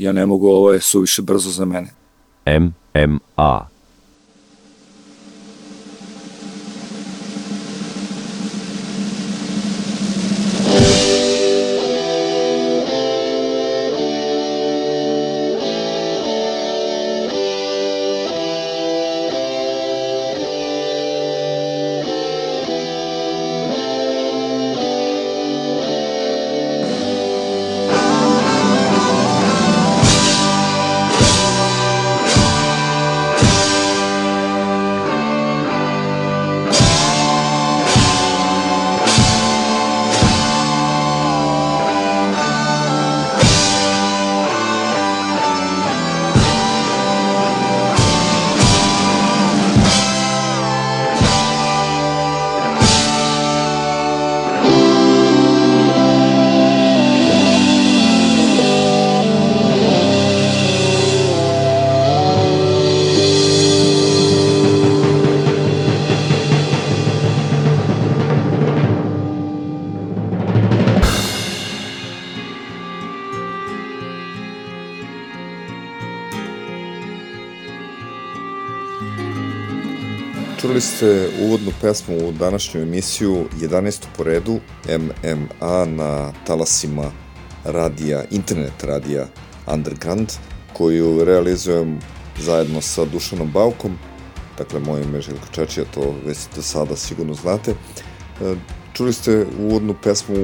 Ja ne mogu, ovo je suviše brzo za mene. MMA pesmu u današnju emisiju 11. po redu MMA na talasima radija, internet radija Underground koju realizujem zajedno sa Dušanom Baukom dakle moje ime Željko Čečija, to već do sada sigurno znate. E, Čuli ste uvodnu pesmu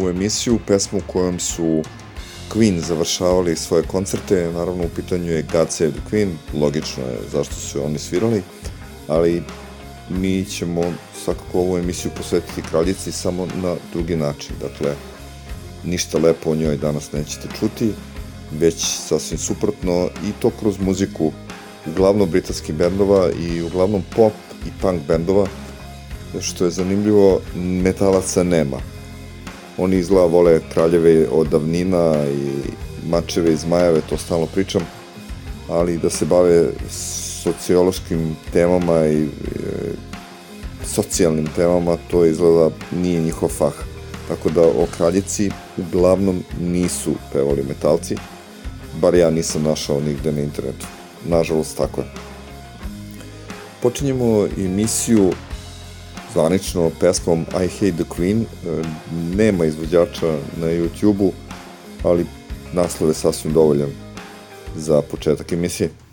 u emisiju, pesmu kojom su Queen završavali svoje koncerte, naravno u pitanju je God Save the Queen, logično je zašto su oni svirali, ali mi ćemo svakako ovu emisiju posvetiti kraljici samo na drugi način. Dakle, ništa lepo o njoj danas nećete čuti, već sasvim suprotno i to kroz muziku uglavnom britanskih bendova i uglavnom pop i punk bendova, što je zanimljivo, metalaca nema. Oni izgleda vole kraljeve od davnina i mačeve i zmajeve, to stalno pričam, ali da se bave sociološkim temama i e, socijalnim temama, to izgleda nije njihov fah. Tako da o kraljici uglavnom nisu pevali metalci, bar ja nisam našao nigde na internetu. Nažalost, tako je. Počinjemo emisiju zvanično pesmom I Hate the Queen. E, Nema izvođača na YouTube-u, ali naslov je sasvim dovoljan za početak emisije.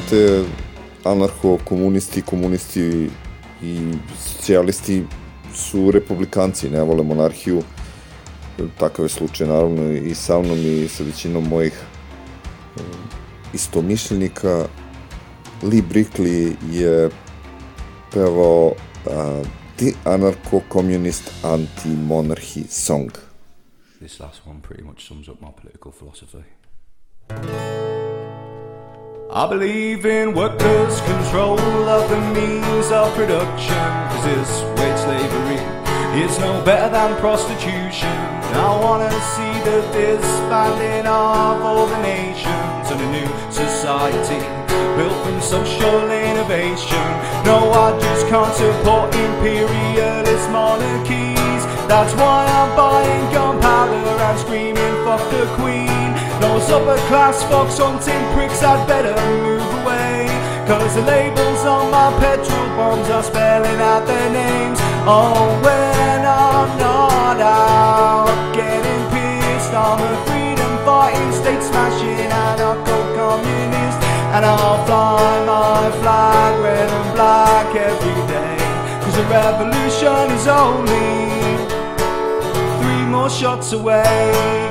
Znate, anarcho-komunisti, komunisti i socijalisti su republikanci, ne vole monarhiju. Takav je slučaj naravno i sa mnom i sa većinom mojih um, istomišljenika. Lee Brickley je pevao uh, The Anarcho-Communist Anti-Monarchy Song. This last one pretty much sums up my political philosophy. I believe in workers' control of the means of production, cause this wage slavery is no better than prostitution. I wanna see the disbanding of all the nations and a new society built from social innovation. No, I just can't support imperialist monarchies. That's why I'm buying gunpowder and screaming, fuck the queen. Those upper class fox hunting pricks had better move away. Cause the labels on my petrol bombs are spelling out their names. Oh, when I'm not out getting pissed, I'm a freedom fighting, state smashing anarcho communist. And I'll fly my flag red and black every day. Cause the revolution is only three more shots away.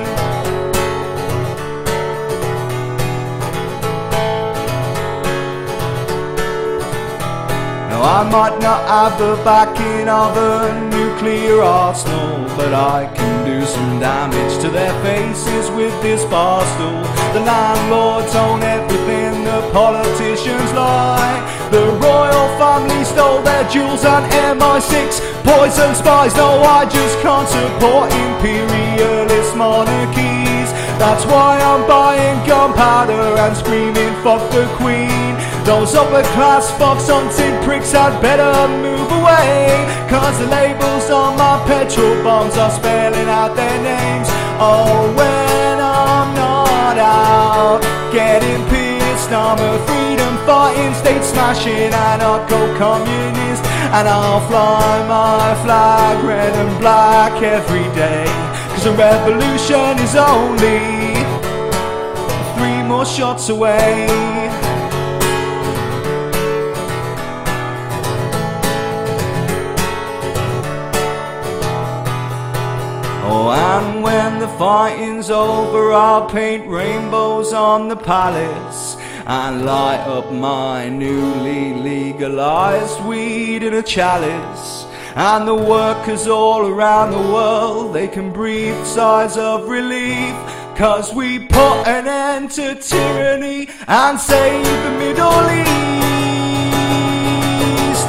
Now I might not have the backing of a nuclear arsenal, but I can do some damage to their faces with this bar stool. The landlords own everything, the politicians lie. The royal family stole their jewels and MI6 poison spies. No, I just can't support imperialist monarchies. That's why I'm buying gunpowder and screaming, fuck the queen. Those upper class fox hunted pricks had better move away. Cause the labels on my petrol bombs are spelling out their names. Oh, when I'm not out getting pissed, I'm a freedom fighting, state smashing anarcho communist. And I'll fly my flag red and black every day. Cause the revolution is only three more shots away. Oh, and when the fighting's over, I'll paint rainbows on the palace and light up my newly legalized weed in a chalice. And the workers all around the world, they can breathe sighs of relief. Cause we put an end to tyranny and save the Middle East.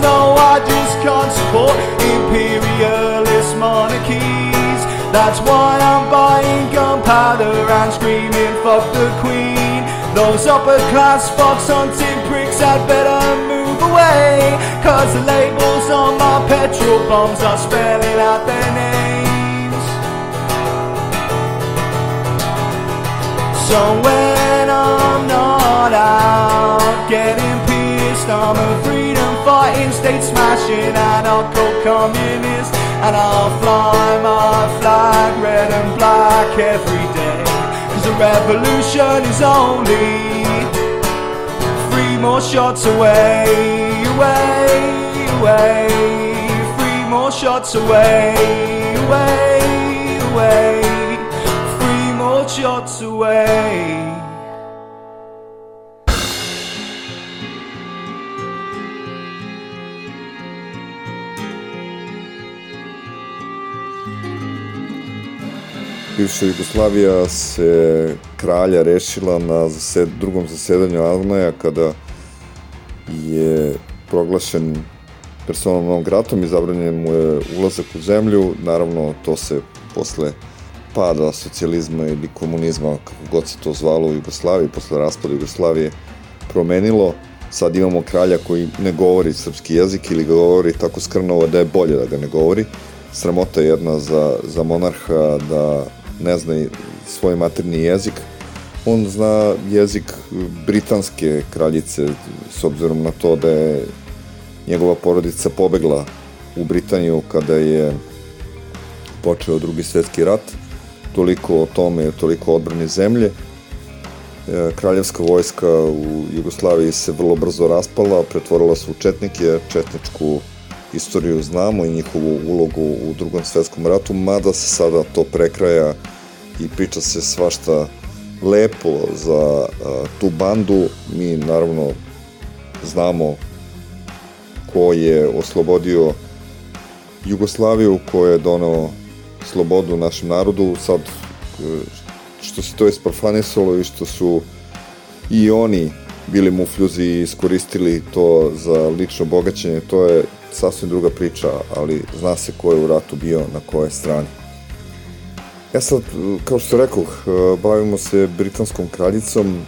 No, I just can't support imperialist monarchies. That's why I'm buying gunpowder and screaming, fuck the queen. Those upper class fox hunting pricks had better move Cause the labels on my petrol bombs are spelling out their names. So when I'm not out getting pissed, I'm a freedom fighting, state smashing anarcho communist. And I'll fly my flag red and black every day. Cause the revolution is only three more shots away, away, away. Three more shots away, away, away. Three more shots away. bivša Jugoslavija se kralja rešila na zased, drugom zasedanju Almaja kada je proglašen personom non gratom i zabranjen mu je ulazak u zemlju. Naravno, to se posle pada socijalizma ili komunizma, kako god se to zvalo u Jugoslaviji, posle raspada Jugoslavije, promenilo. Sad imamo kralja koji ne govori srpski jezik ili ga govori tako skrnovo da je bolje da ga ne govori. Sramota je jedna za, za monarha da ne zna svoj materni jezik. On zna jezik britanske kraljice, s obzirom na to da je njegova porodica pobegla u Britaniju kada je počeo drugi svetski rat. Toliko o tome, toliko o odbrani zemlje. e, kraljevska vojska u Jugoslaviji se vrlo brzo raspala, pretvorila se u četnike, četničku istoriju znamo i njihovu ulogu u drugom svetskom ratu, mada se sada to prekraja i priča se svašta lepo za a, tu bandu. Mi naravno znamo ko je oslobodio Jugoslaviju, ko je donao slobodu našem narodu. Sad, e, što se to isprofanisalo i što su i oni bili mufljuzi i iskoristili to za lično bogaćenje, to je sasvim druga priča, ali zna se ko je u ratu bio na koje strani. Ja sad, kao što rekao, bavimo se britanskom kraljicom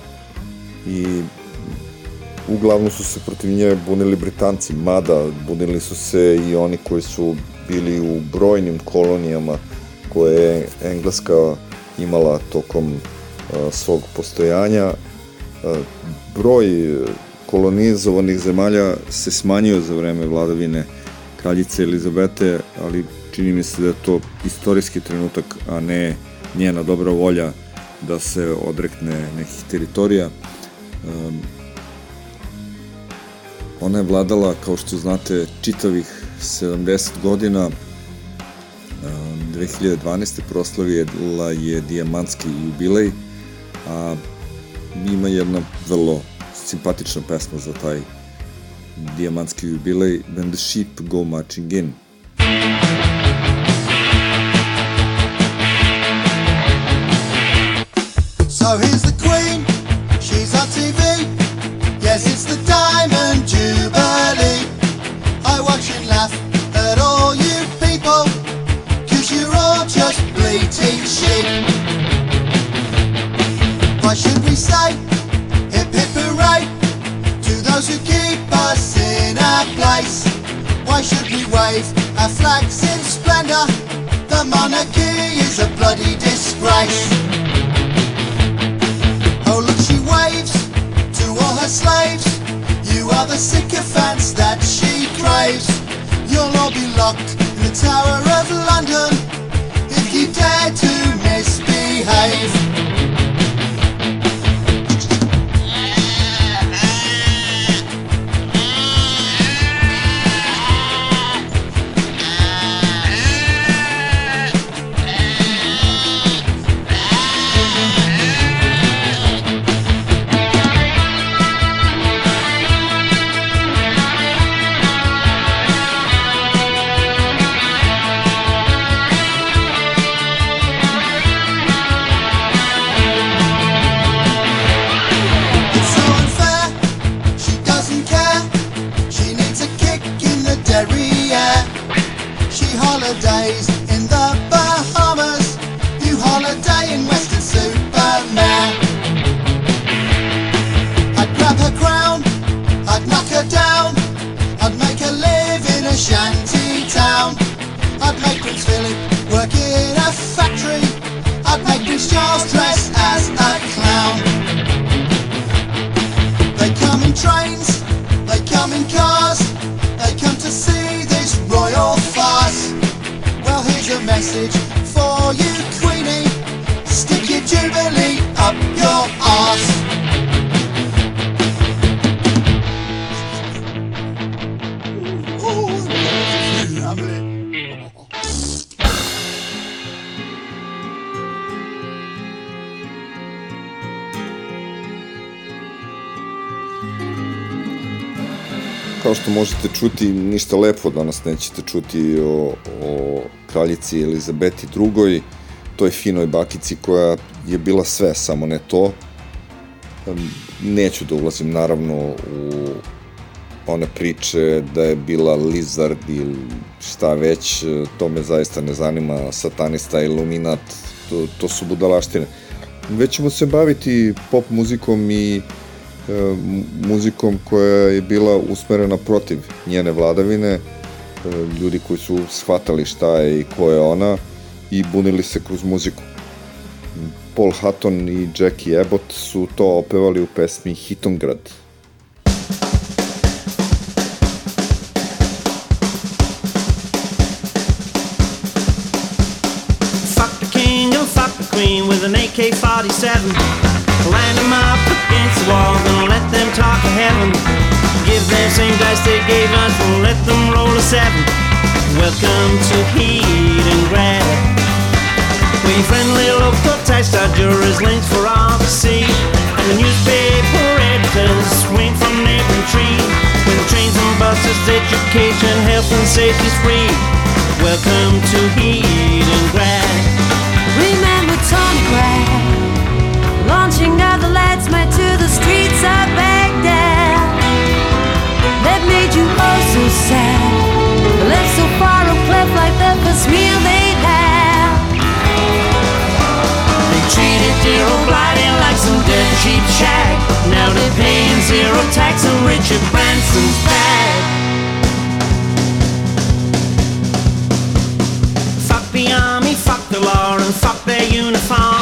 i uglavnom su se protiv nje bunili Britanci, mada bunili su se i oni koji su bili u brojnim kolonijama koje je Engleska imala tokom svog postojanja. Broj kolonizovanih zemalja se smanjio za vreme vladavine kraljice Elizabete, ali čini mi se da je to istorijski trenutak, a ne njena dobra volja da se odrekne nekih teritorija. Ona je vladala, kao što znate, čitavih 70 godina. Um, 2012. proslavila je dijamantski jubilej, a ima jedna vrlo simpatična pesma za taj dijamantski jubilej When the Sheep Go Marching In. So here's the place? Why should we wave our flags in splendour? The monarchy is a bloody disgrace. Oh, look, she waves to all her slaves. You are the sycophants that she craves. You'll all be locked in the Tower of London if you dare to misbehave. Make Prince Charles dress as a clown. They come in trains, they come in cars, they come to see this royal farce. Well, here's a message for you, Queenie. Stick your jubilee up your arse. Kao što možete čuti, ništa lepo danas nećete čuti o, o kraljici Elizabeti II, toj finoj bakici koja je bila sve, samo ne to. Neću da ulazim naravno u one priče da je bila Lizard ili šta već, to me zaista ne zanima, satanista, iluminat, to, to su budalaštine. Već ćemo se baviti pop muzikom i mu- muzikom koja je bila usmerena protiv njene vladavine, e, ljudi koji su shvatali šta je i ko je ona i bunili se kroz muziku. Paul Hutton i Jackie Abbott su to opevali u pesmi Hitongrad. Fuck the king and fuck the queen with an AK 47. Line them up against the wall, gonna let them talk of heaven. Give them same dice they gave us, and let them roll a seven. Welcome to Heat and Grab. We friendly local tax jurors links for all to see. And the newspaper editors swing from neighboring tree. When trains and buses, education, health and safety's free. Welcome to Heat and Grab. Remember Tony Grab Now they're paying zero tax on Richard Branson's bag. Fuck the army, fuck the law, and fuck their uniform.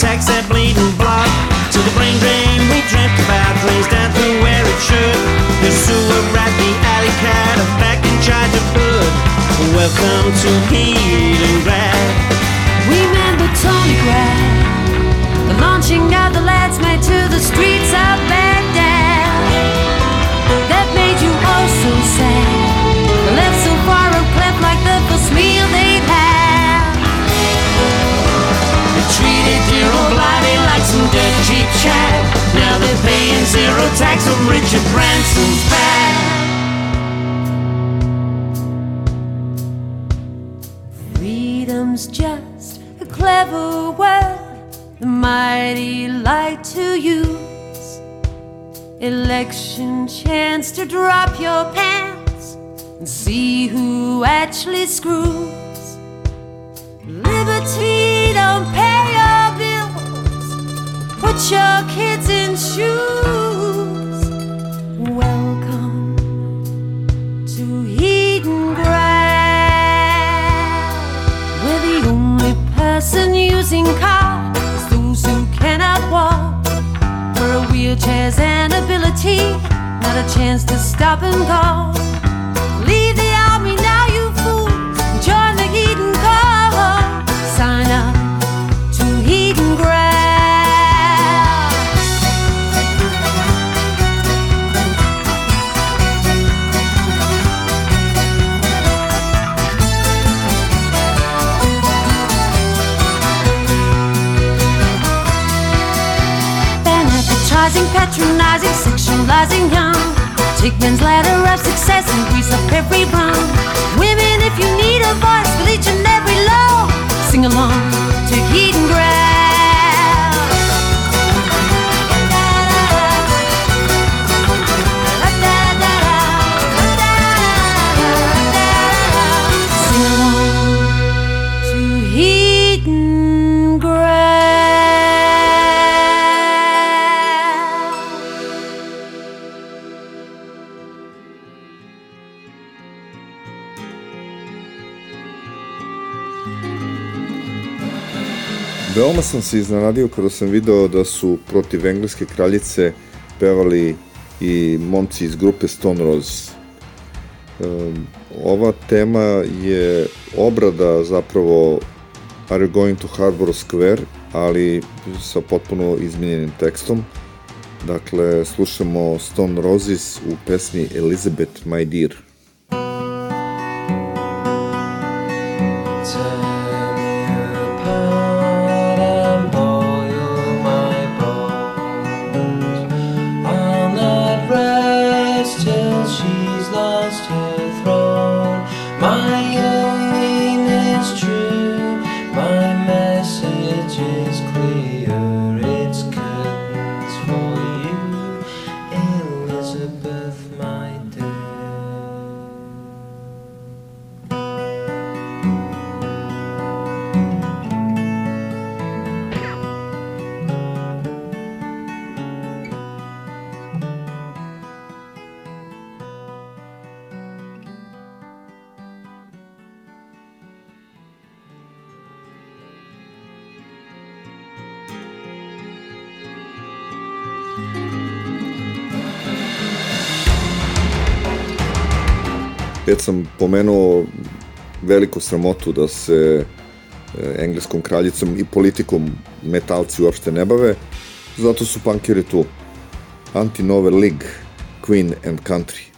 Tax that bleeding blood to the brain drain we dreamt about drains down through where it should. The sewer rat, the alley cat are back in charge of good. Welcome to heat and grab. Remember Tony Grab The launching of the lads made to the streets of Baghdad dirt cheap shag. Now they're paying zero tax on Richard Branson's bag. Freedom's just a clever word The mighty like to use Election chance to drop your pants And see who actually screws your kids in shoes. Welcome to Eden Grad We're the only person using cars. Those who cannot walk. For a wheelchair's an ability Not a chance to stop and call patronizing, sexualizing young. Take men's ladder of success and grease up every rung. Women, if you need a voice with each and every law, sing along to Eden Grad. Sing Veoma sam se iznenadio kada sam video da su protiv engleske kraljice pevali i momci iz grupe Stone Roses. Um, ova tema je obrada zapravo Are you going to Harbor Square, ali sa potpuno izmenjenim tekstom. Dakle, slušamo Stone Roses u pesmi Elizabeth, my dear. kad sam pomenuo veliku sramotu da se e, engleskom kraljicom i politikom metalci uopšte ne bave, zato su punkiri tu. Anti-Nova League, Queen and Country.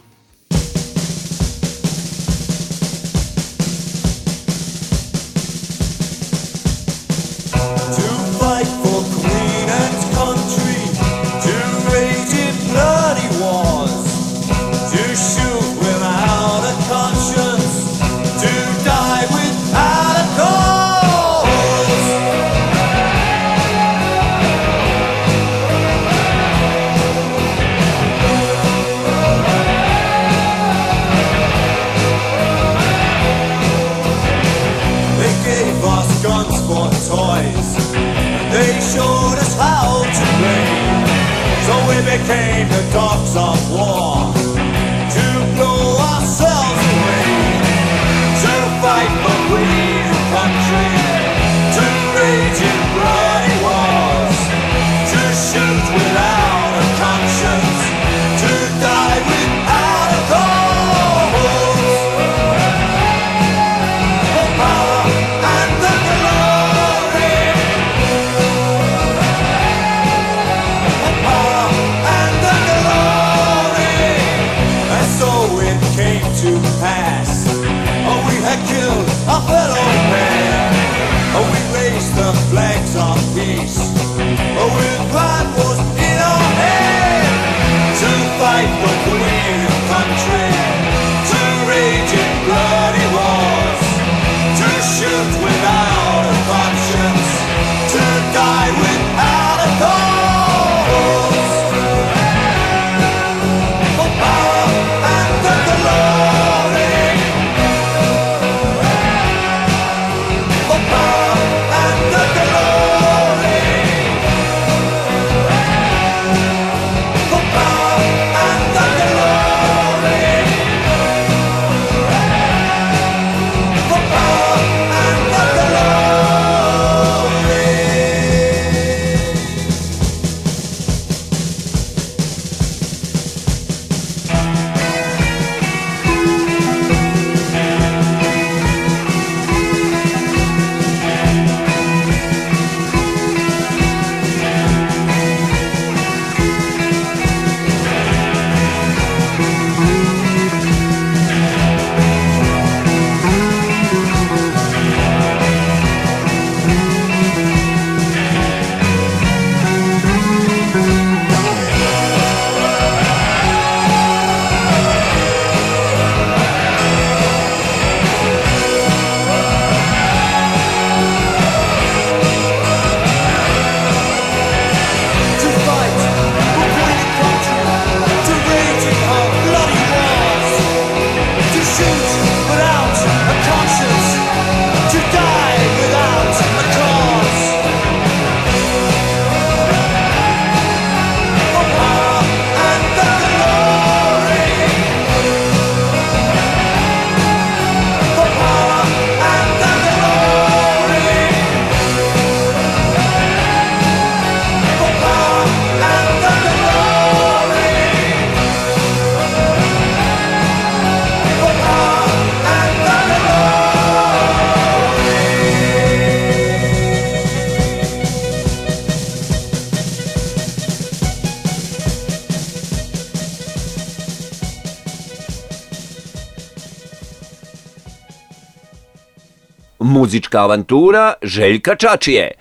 Muzička avantura Željka Čačije.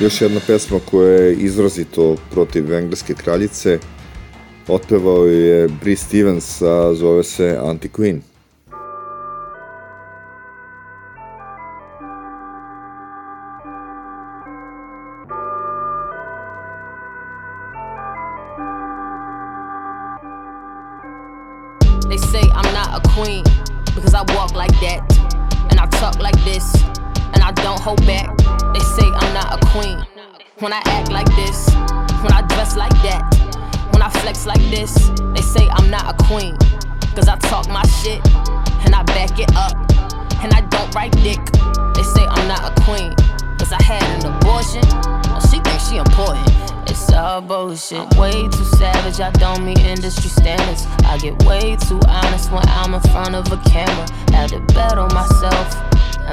Još jedna pesma koja je izrazito protiv engleske kraljice, otpevao je Bree Stevens, a zove se Anti-Queen. Oh, she thinks she important. It's all bullshit. Way too savage, I don't meet industry standards. I get way too honest when I'm in front of a camera. Had to bet on myself,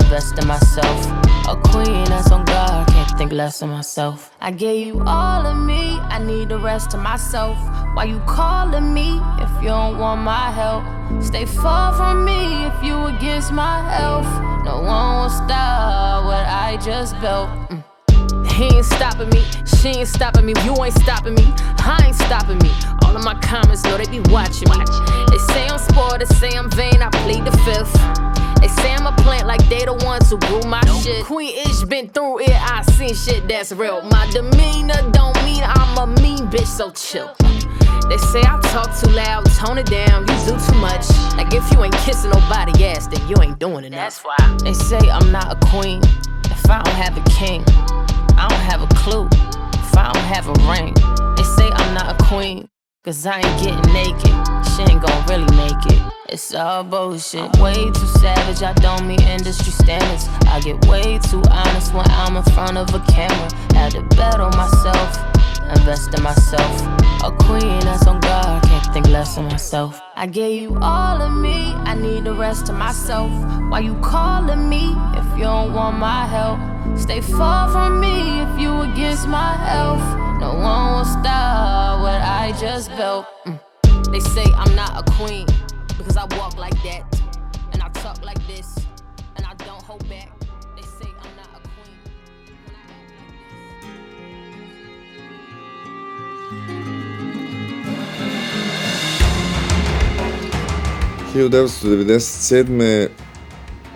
invest in myself. A queen that's on guard, can't think less of myself. I gave you all of me, I need the rest of myself. Why you calling me if you don't want my help? Stay far from me if you against my health. No one will stop what I just built. Mm. He ain't stopping me, she ain't stopping me, you ain't stopping me, I ain't stopping me. All of my comments know they be watching me. They say I'm spoiled, they say I'm vain, I plead the fifth. They say I'm a plant like they the ones who grew my shit. Queen Ish been through it, I seen shit that's real. My demeanor don't mean I'm a mean bitch, so chill. They say I talk too loud, tone it down, you do too much. Like if you ain't kissing nobody ass, then you ain't doing enough. That's why they say I'm not a queen if I don't have a king. I don't have a clue if I don't have a ring. They say I'm not a queen, cause I ain't getting naked. She ain't gon' really make it. It's all bullshit. Way too savage, I don't meet industry standards. I get way too honest when I'm in front of a camera. Had to on myself, invest in myself. A queen that's on guard, can't think less of myself. I gave you all of me, I need the rest of myself. Why you calling me if you don't want my help? Stay far from me if you against my health. No one will stop what I just built. Mm. They say I'm not a queen because I walk like that and I talk like this 1997.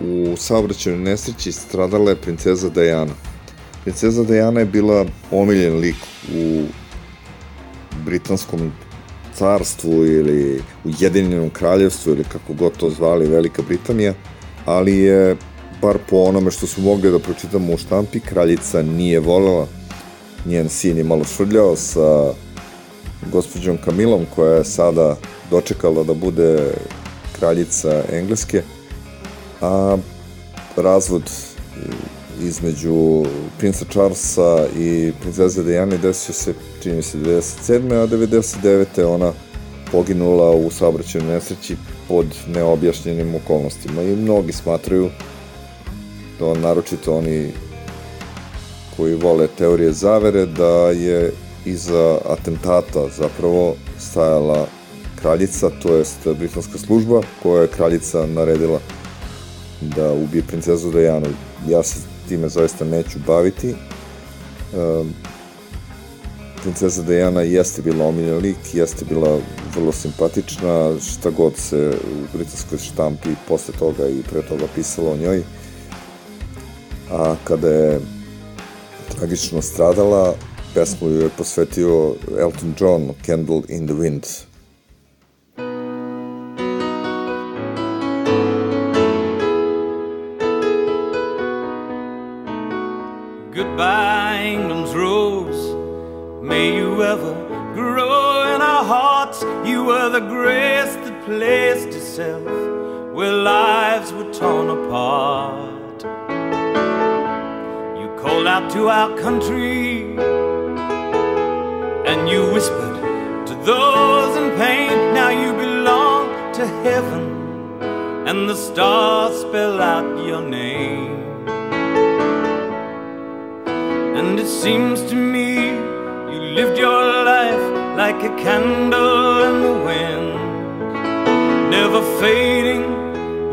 u saobraćajnoj nesreći stradala je princeza Diana. Princeza Diana je bila omiljen lik u britanskom carstvu ili Ujedinjenom kraljevstvu ili kako god to zvali Velika Britanija, ali je, bar po onome što su mogli da pročitamo u štampi, kraljica nije volela. Njen sin je malo švrljao sa gospođom Kamilom koja je sada dočekala da bude kraljica Engleske, a razvod između princa Charlesa i princeze Diane desio se, čini se, 97. a 99. ona poginula u saobraćajnoj nesreći pod neobjašnjenim okolnostima i mnogi smatraju da naročito oni koji vole teorije zavere da je iza atentata zapravo stajala kraljica, to jest britanska služba koja je kraljica naredila da ubije princezu Dejanu. Ja se time zaista neću baviti. Princeza Dejana jeste bila omiljen lik, jeste bila vrlo simpatična, šta god se u britanskoj štampi posle toga i pre toga pisalo o njoj. A kada je tragično stradala, pesmu ju je posvetio Elton John, Candle in the Wind. Goodbye, England's rose. May you ever grow in our hearts. You were the grace that placed itself where lives were torn apart. You called out to our country those in pain. Now you belong to heaven, and the stars spell out your name. And it seems to me you lived your life like a candle in the wind, never fading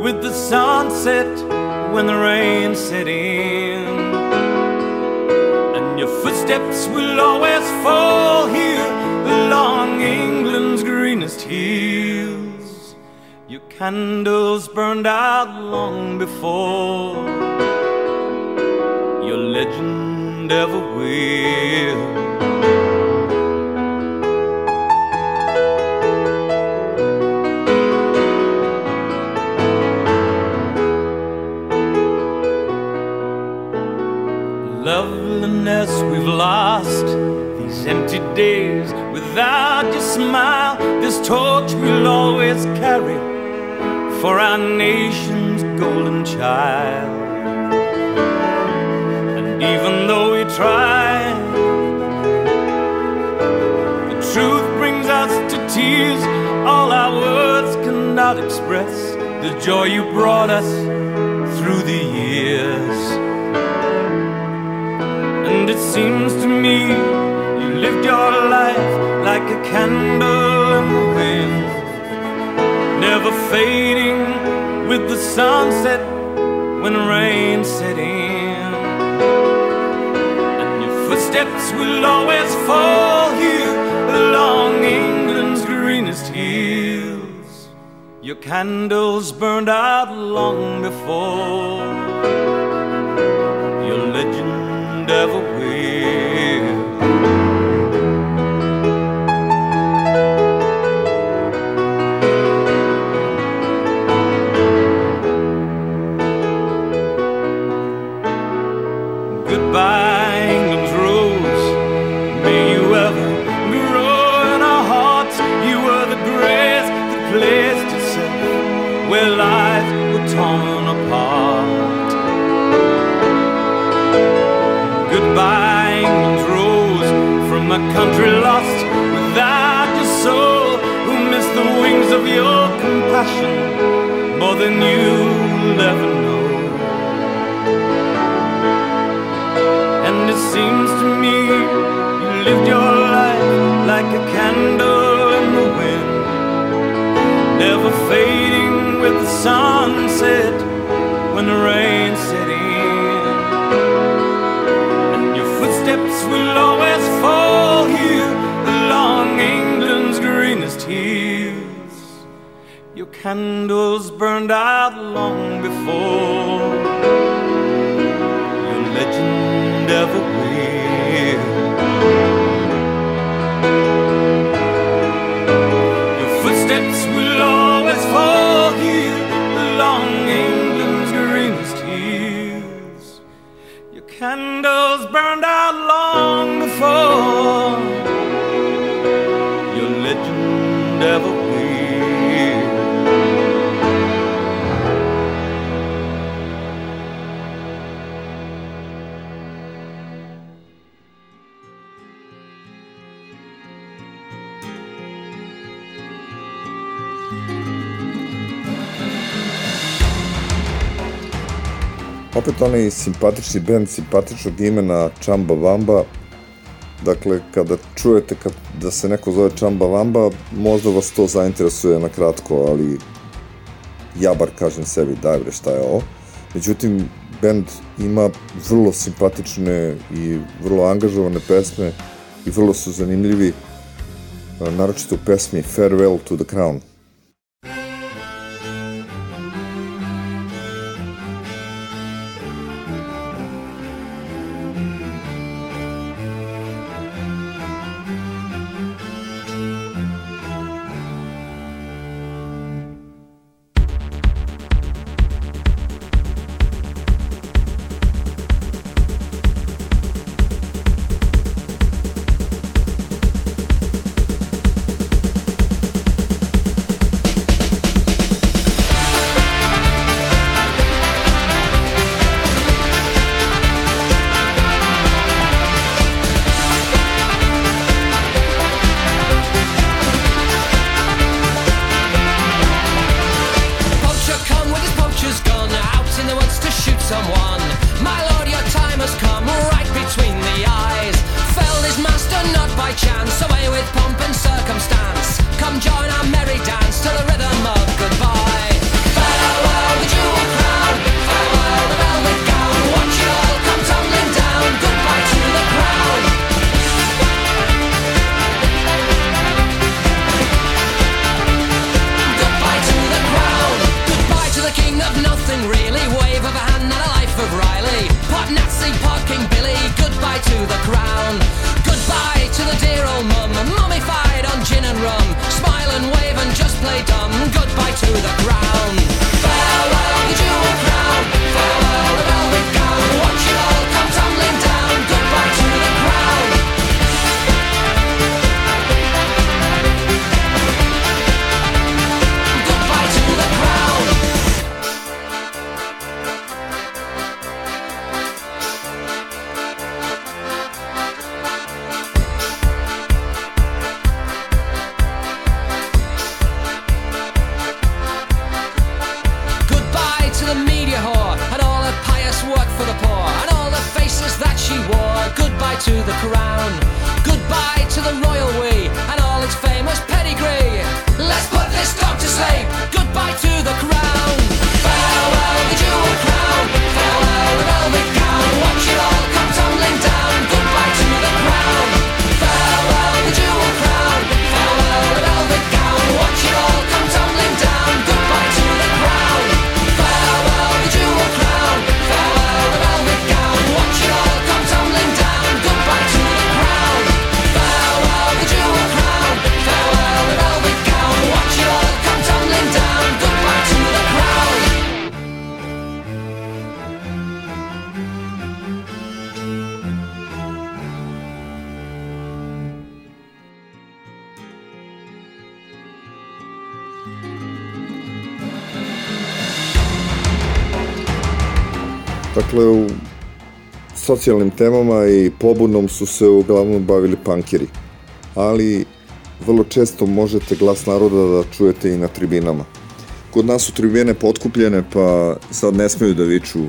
with the sunset when the rain set in. And your footsteps will always fall here Your candles burned out long before. Your legend ever will. Loveliness we've lost these empty days without your smile. This torch we'll always carry for our nation's golden child. And even though we try, the truth brings us to tears. All our words cannot express the joy you brought us through the years. And it seems to me you lived your life like a candle in the wind, never fading with the sunset when rain set in. And your footsteps will always fall here along England's greenest hills. Your candles burned out long before Onaj simpatični band simpatičnog imena Chamba Wamba. Dakle, kada čujete kad, da se neko zove Chamba Wamba, možda vas to zainteresuje na kratko, ali ja bar kažem sebi, daj bre, šta je ovo. Međutim, band ima vrlo simpatične i vrlo angažovane pesme i vrlo su zanimljivi, naročito u pesmi Farewell to the Crown. Socijalnim temama i pobunom su se uglavnom bavili pankeri, ali vrlo često možete glas naroda da čujete i na tribinama. Kod nas su tribine potkupljene, pa sad ne smeju da viču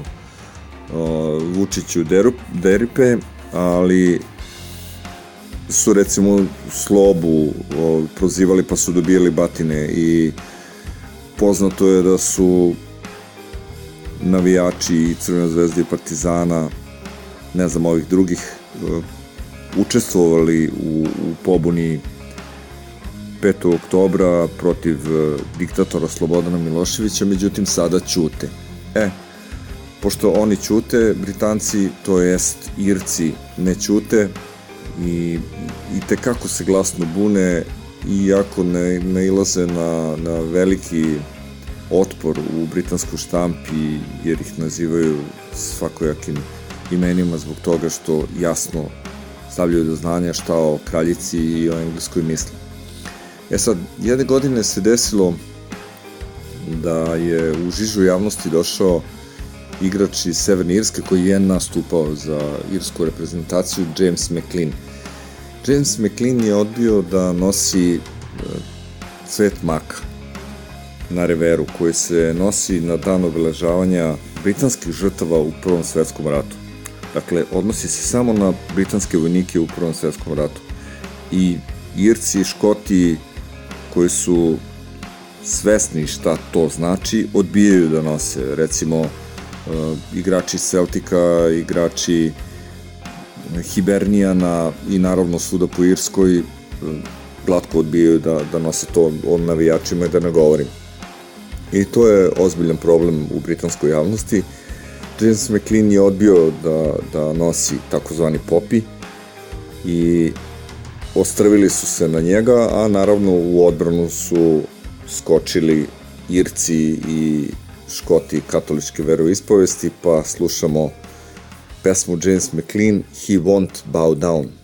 o, Vučiću derup, deripe, ali su recimo Slobu o, prozivali pa su dobijali batine i poznato je da su navijači i Crvene zvezde i Partizana, ne znam ovih drugih, e, učestvovali u, u pobuni 5. oktobra protiv e, diktatora Slobodana Miloševića, međutim sada ćute. E, pošto oni ćute, Britanci, to jest Irci, ne ćute i, i tekako se glasno bune iako ne, ne ilaze na, na veliki otpor u britanskoj štampi jer ih nazivaju svakojakim imenima zbog toga što jasno stavljaju do znanja šta o kraljici i o engleskoj misli. E sad, jedne godine se desilo da je u žižu javnosti došao igrač iz Severne Irske koji je nastupao za irsku reprezentaciju, James McLean. James McLean je odbio da nosi e, cvet maka na reveru koji se nosi na dan obeležavanja britanskih žrtava u Prvom svetskom ratu. Dakle, odnosi se samo na britanske vojnike u Prvom svetskom ratu. I Irci, Škoti koji su svesni šta to znači, odbijaju da nose. Recimo, uh, igrači Celtica, igrači Hibernijana i naravno svuda po Irskoj uh, glatko odbijaju da, da nose to o navijačima i da ne govorim. I to je ozbiljan problem u britanskoj javnosti. James McLean je odbio da, da nosi takozvani popi i ostrvili su se na njega, a naravno u odbranu su skočili Irci i Škoti katoličke veroispovesti, pa slušamo pesmu James McLean He Won't Bow Down.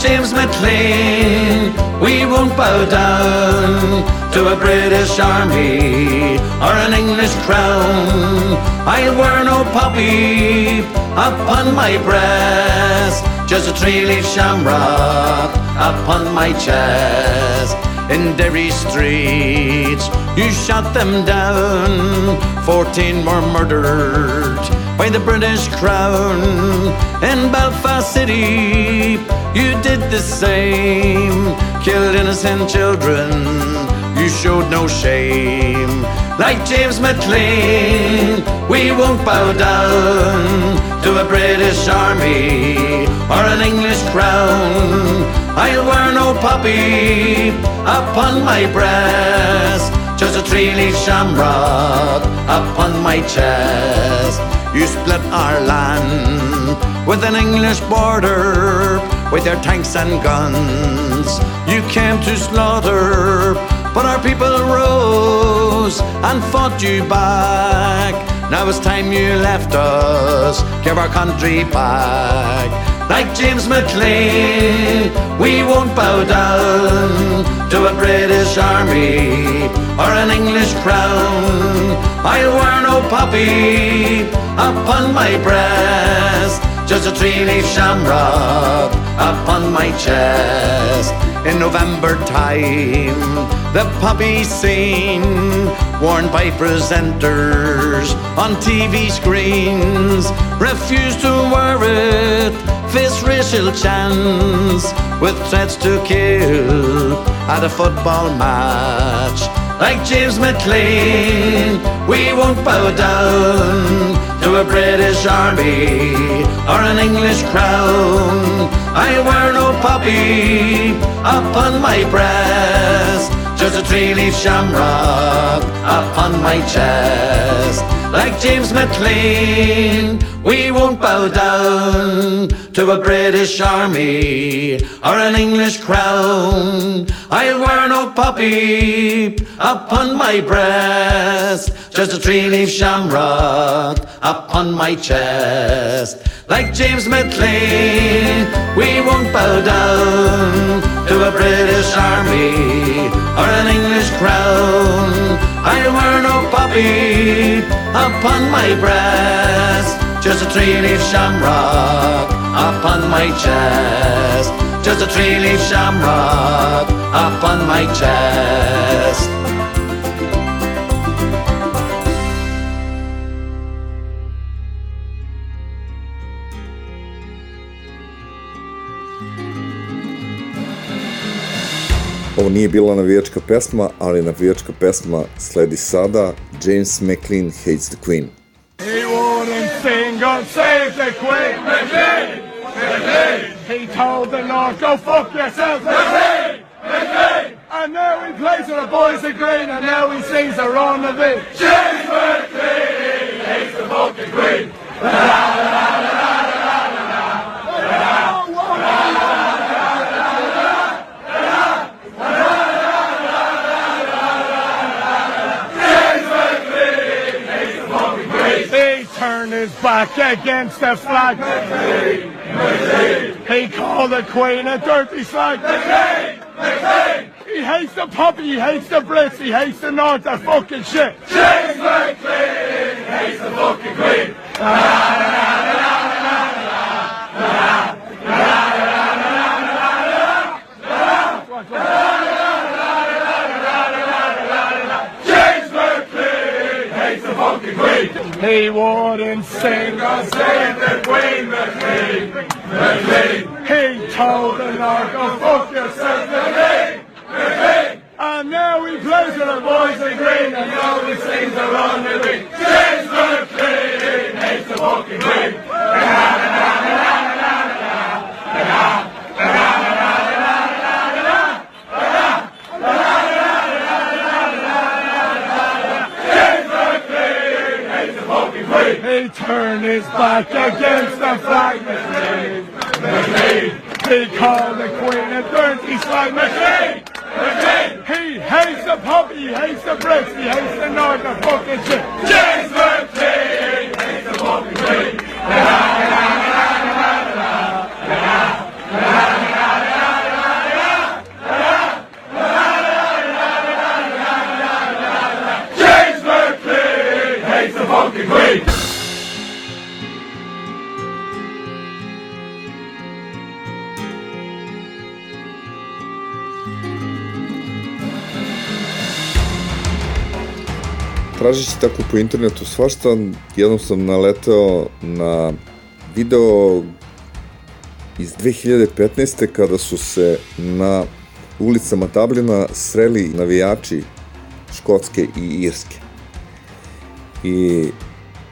James McLean, we won't bow down to a British army or an English crown. I'll wear no poppy upon my breast, just a three-leaf shamrock upon my chest. In Derry streets, you shot them down. Fourteen were murdered by the British Crown. In Belfast City, you did the same. Killed innocent children, you showed no shame. Like James McLean, we won't bow down to a British army or an English crown. I'll wear no poppy upon my breast, just a three-leaf shamrock upon my chest. You split our land with an English border, with your tanks and guns. You came to slaughter, but our people rose and fought you back. Now it's time you left us, give our country back. Like James McLean, we won't bow down to a British army or an English crown. I'll wear no poppy upon my breast, just a three-leaf shamrock upon my chest. in November time. The poppy scene, worn by presenters on TV screens, refuse to wear it, face racial chants with threats to kill at a football match. Like James McLean, we won't bow down to a British army or an English crown. I wear no poppy upon my breast, just a three-leaf shamrock upon my chest. Like James McLean, we won't bow down to a British army or an English crown. I'll wear no poppy upon my breast, just a tree-leaf shamrock upon my chest. Like James McLean, we won't bow down to a British army or an English crown. I'll wear no poppy upon my breast, just a three-leaf shamrock upon my chest, just a three-leaf shamrock upon my chest. Ovo nije bila navijačka pesma, ali navijačka pesma sledi sada. James McLean Hates the Queen. He wouldn't sing or save the queen. McLean! McLean! He told the North, go fuck yourself. McLean! McLean! And now he plays with the boys of green, and now he sings the run of it. James McLean hates the fucking queen. He turned his back against the flag. He called the Queen a dirty slag. He hates the puppy, he hates the Brits, he hates the North, that fucking shit. James McLean hates the fucking Queen. James He wouldn't sing a saint and Wayne the McLean. He told the lark of back again. Tako po internetu svašta, jednom sam naleteo na video iz 2015. kada su se na ulicama Dublina sreli navijači Škotske i Irske. I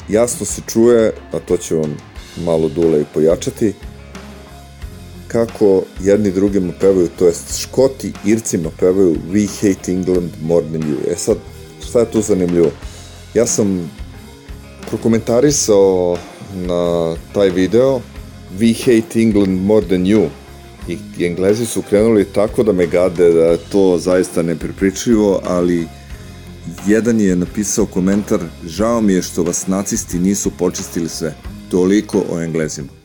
jasno se čuje, a to će vam malo dule i pojačati, kako jedni drugima pevaju, to jest Škoti Ircima pevaju We hate England more than you. E sad, šta je tu zanimljivo? Ja sam prokomentarisao na taj video We hate England more than you i Englezi su krenuli tako da me gade da je to zaista neprepričljivo, ali jedan je napisao komentar žao mi je što vas nacisti nisu počistili sve. Toliko o Englezima.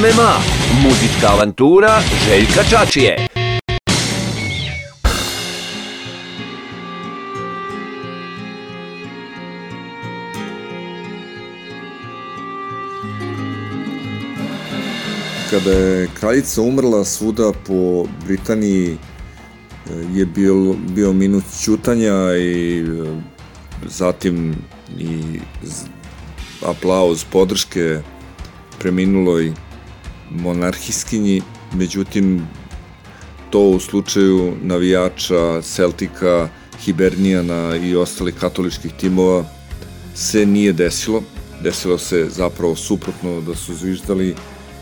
MMA, muzička avantura Željka Čačije. Kada je kraljica umrla svuda po Britaniji e, je bio, bio minut ćutanja i e, zatim i aplauz podrške preminuloj monarhiskinji, međutim to u slučaju navijača Celtika, Hibernijana i ostalih katoličkih timova se nije desilo. Desilo se zapravo suprotno da su zviždali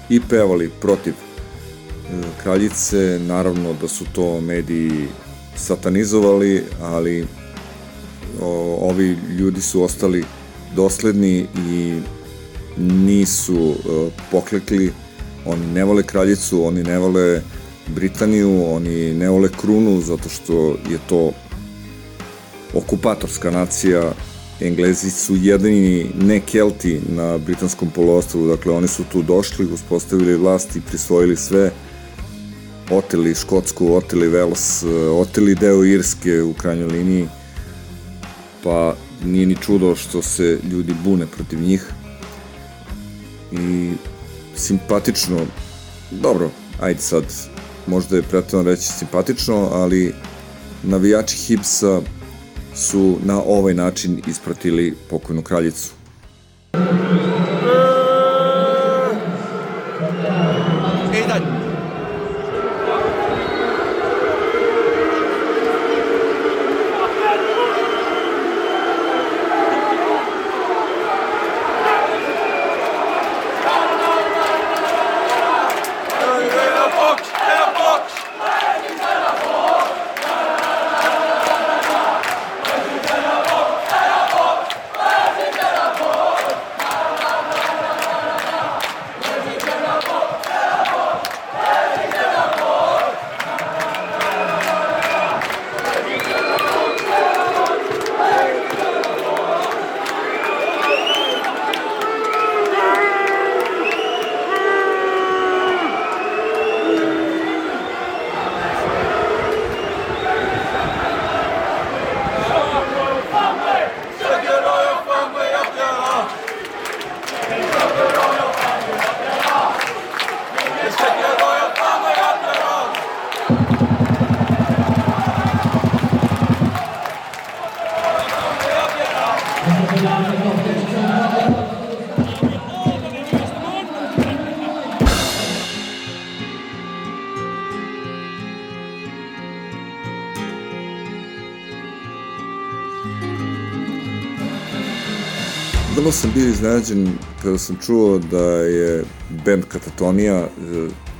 i pevali protiv e, kraljice, naravno da su to mediji satanizovali, ali o, ovi ljudi su ostali dosledni i nisu e, poklekli, oni ne vole kraljicu, oni ne vole Britaniju, oni ne vole krunu zato što je to okupatorska nacija, Englezi su jedini ne Kelti na britanskom poluostrvu, dakle oni su tu došli, uspostavili vlast i prisvojili sve, oteli Škotsku, oteli Vels, oteli deo Irske u krajnjoj liniji, pa nije ni čudo što se ljudi bune protiv njih. I simpatično, dobro, ajde sad, možda je pretredno reći simpatično, ali navijači Hipsa su na ovaj način ispratili pokojnu kraljicu. Vrlo sam iznenađen kada sam čuo da je band Katatonija e,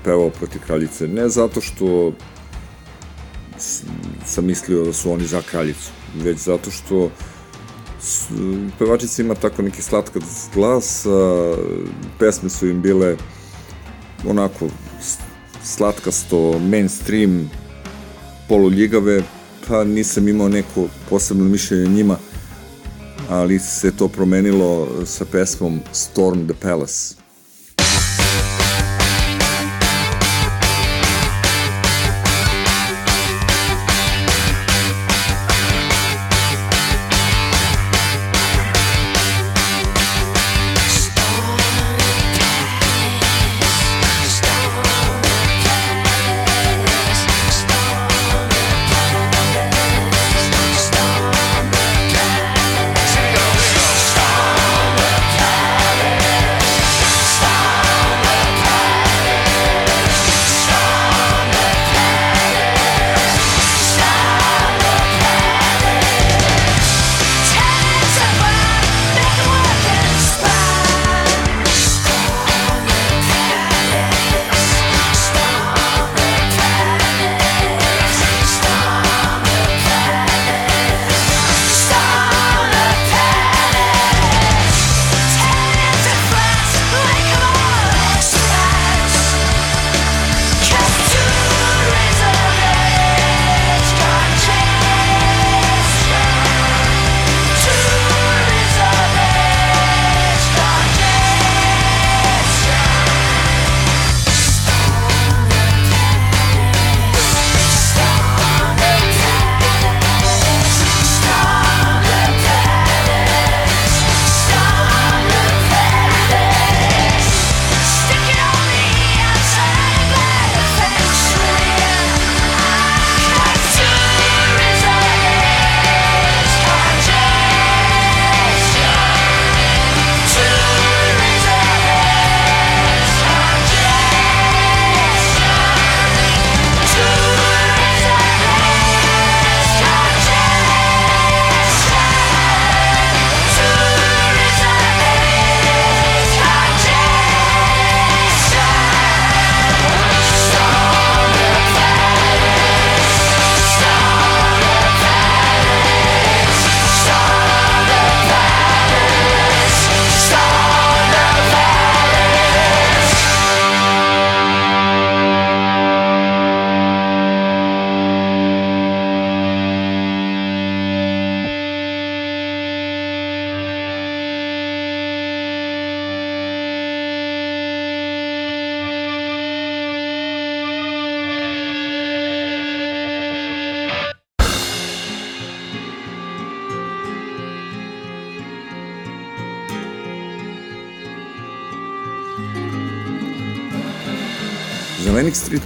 pevao protiv kraljice. Ne zato što sam mislio da su oni za kraljicu, već zato što pevačica ima tako neki slatkat glas, a pesme su im bile onako slatkasto, mainstream, poluljigave, pa nisam imao neko posebno mišljenje njima, ali se to promenilo sa pesmom Storm the Palace.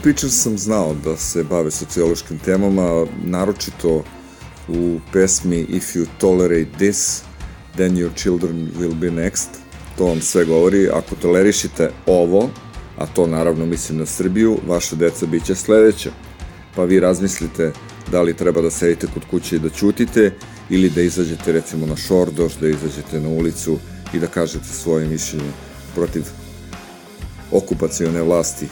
Preachers sam znao da se bave sociološkim temama, naročito u pesmi If you tolerate this, then your children will be next. To vam sve govori, ako tolerišite ovo, a to naravno mislim na Srbiju, vaša deca bit će sledeća. Pa vi razmislite da li treba da sedite kod kuće i da ćutite ili da izađete recimo na šordoš, da izađete na ulicu i da kažete svoje mišljenje protiv okupacione vlasti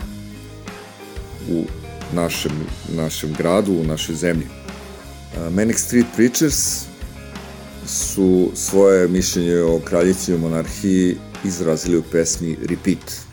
našem, našem gradu, u našoj zemlji. Manic Street Preachers su svoje mišljenje o kraljici i monarhiji izrazili u pesmi Repeat.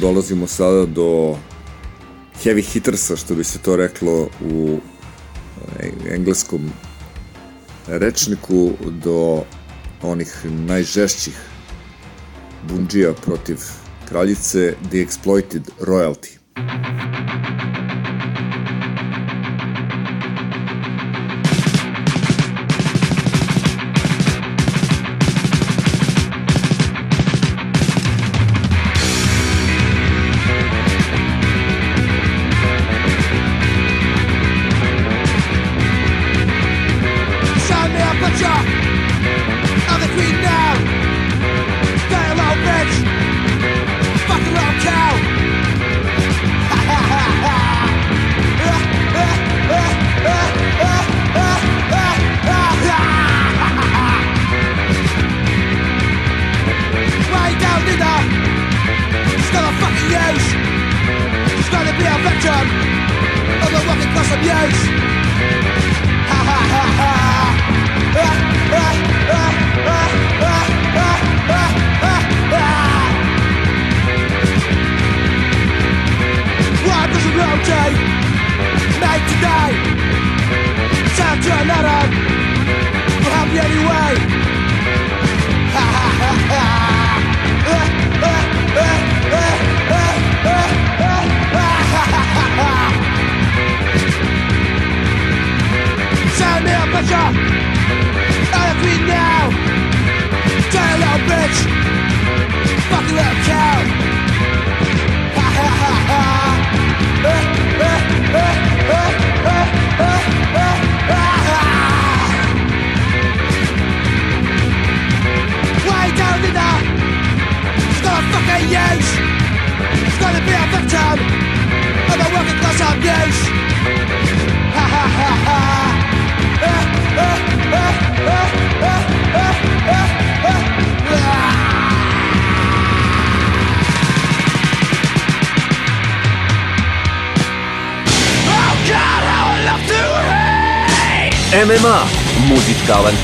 Dolazimo sada do heavy hittersa, što bi se to reklo u e, engleskom rečniku, do onih najžešćih bundžija protiv kraljice The Exploited Royalty.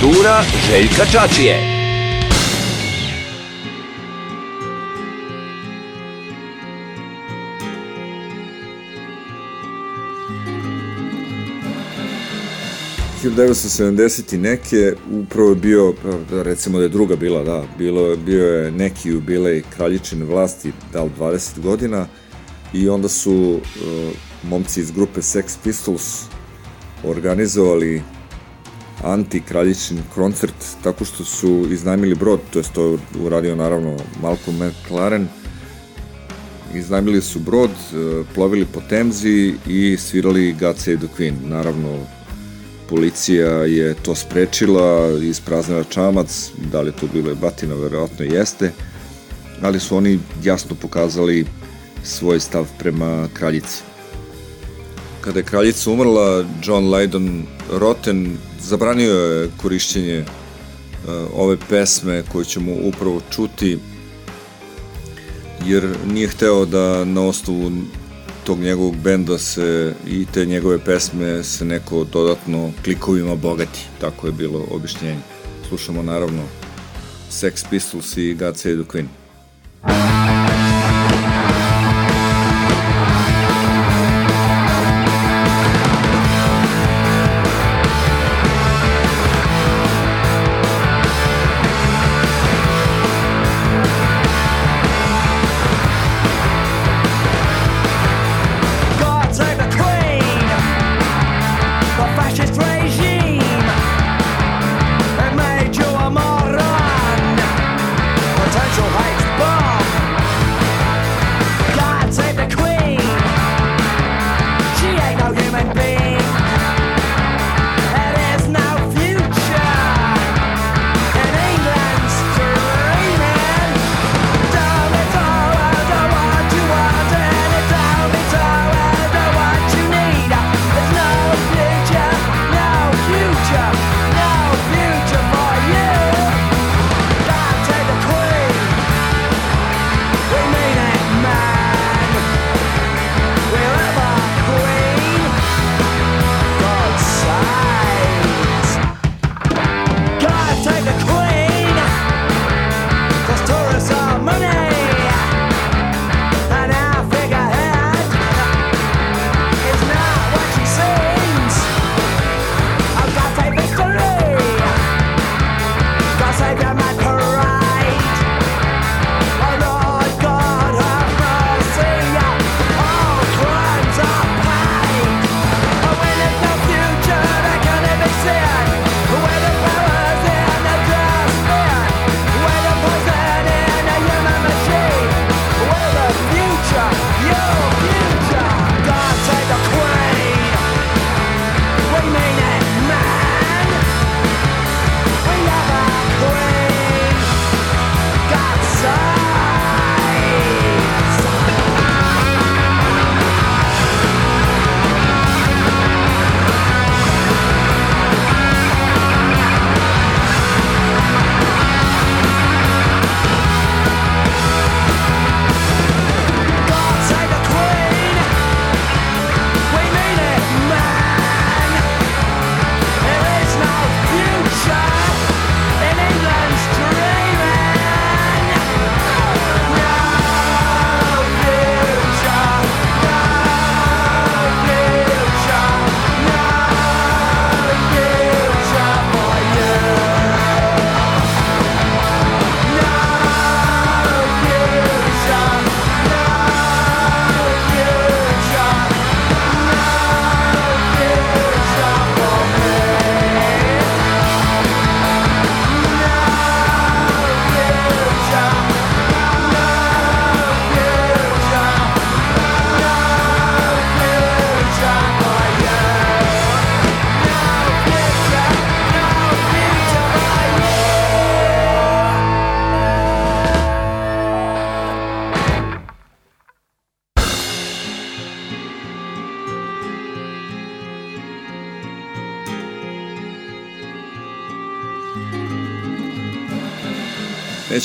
Avantura Željka Čačije. 1970 i neke, upravo je bio, recimo da je druga bila, da, bilo, bio je neki jubilej kraljičine vlasti, da li 20 godina, i onda su uh, momci iz grupe Sex Pistols organizovali anti-kraljičin koncert tako što su iznajmili brod, to je to uradio naravno Malcolm McLaren, iznajmili su brod, uh, plovili po Temzi i svirali God Save the Queen. Naravno, policija je to sprečila, ispraznila čamac, da li to bilo je batina, verovatno jeste, ali su oni jasno pokazali svoj stav prema kraljici. Kada je kraljica umrla, John Lydon Roten zabranio je korišćenje uh, ove pesme koju ćemo upravo čuti, jer nije hteo da na osnovu tog njegovog benda se i te njegove pesme se neko dodatno klikovima bogati. Tako je bilo objašnjenje. Slušamo naravno Sex Pistols i God Save the Queen. God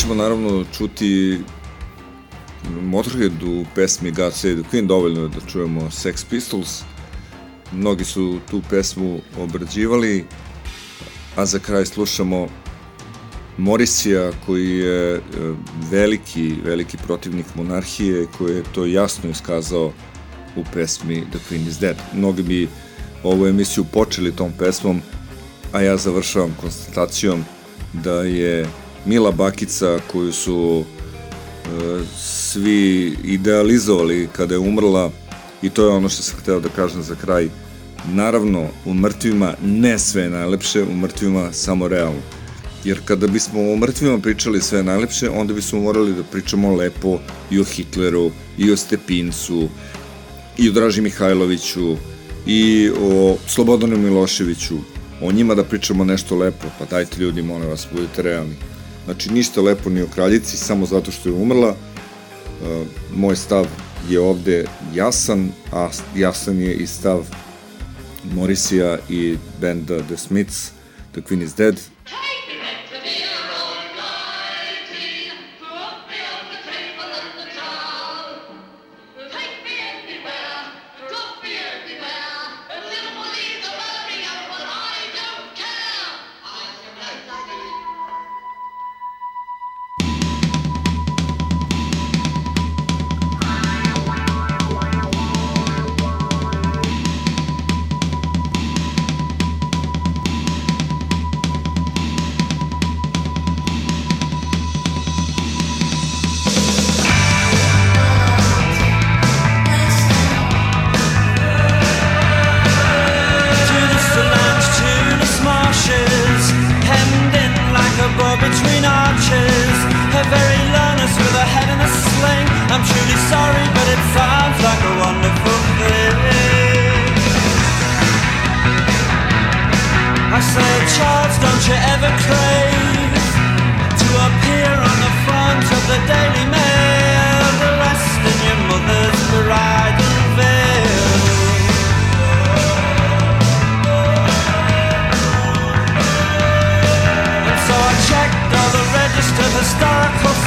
Nećemo naravno čuti Motorhead u pesmi God Save the Queen, dovoljno je da čujemo Sex Pistols. Mnogi su tu pesmu obrađivali, a za kraj slušamo Morisija koji je e, veliki, veliki protivnik monarhije koji je to jasno iskazao u pesmi The Queen is Dead. Mnogi bi ovu emisiju počeli tom pesmom, a ja završavam konstatacijom da je Mila Bakica koju su e, svi idealizovali kada je umrla i to je ono što sam hteo da kažem za kraj. Naravno u mrtvima ne sve najlepše, u mrtvima samo realno. Jer kada bismo o mrtvima pričali sve najlepše, onda bismo morali da pričamo lepo i o Hitleru, i o Stepincu, i o Draži Mihajloviću, i o Slobodanu Miloševiću, o njima da pričamo nešto lepo, pa dajte ljudi, molim vas, budite realni. Znači, ništa lepo ni o kraljici, samo zato što je umrla. Uh, moj stav je ovde jasan, a jasan je i stav Morisija i benda The Smiths, The Queen is Dead.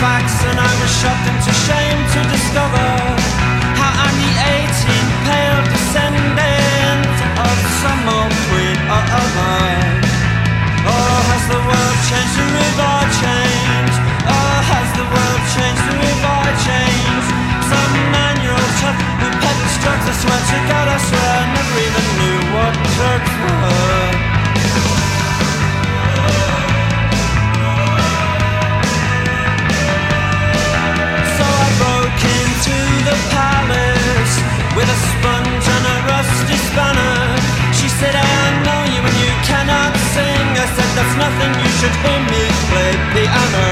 Facts And I was shocked into shame to discover How I'm the 18th pale descendant Of some old queen or other Oh, has the world changed have I changed? Oh, has the world changed have I changed? Some nine-year-old chap who peddles drugs I swear to God, I swear a sponge and a rusty spanner. She said, I know you and you cannot sing. I said, that's nothing, you should hear me play piano.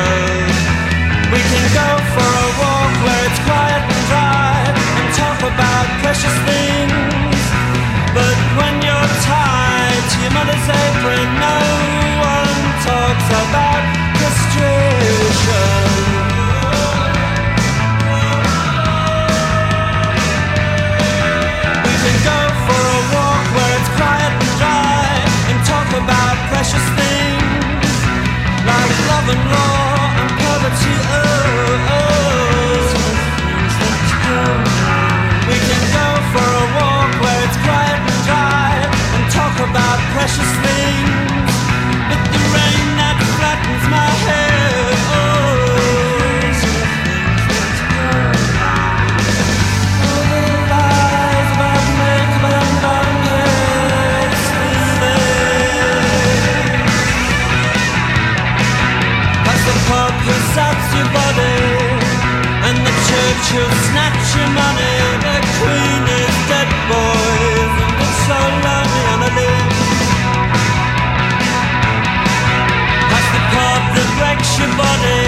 We can go for a walk where it's quiet and dry and talk about precious things. But when you're tied to your mother's apron, no one talks about castration. About precious things. But the rain that flattens my who'll snatch your money The Queen dead, boys. And it's so lonely on a limb the Pope that your body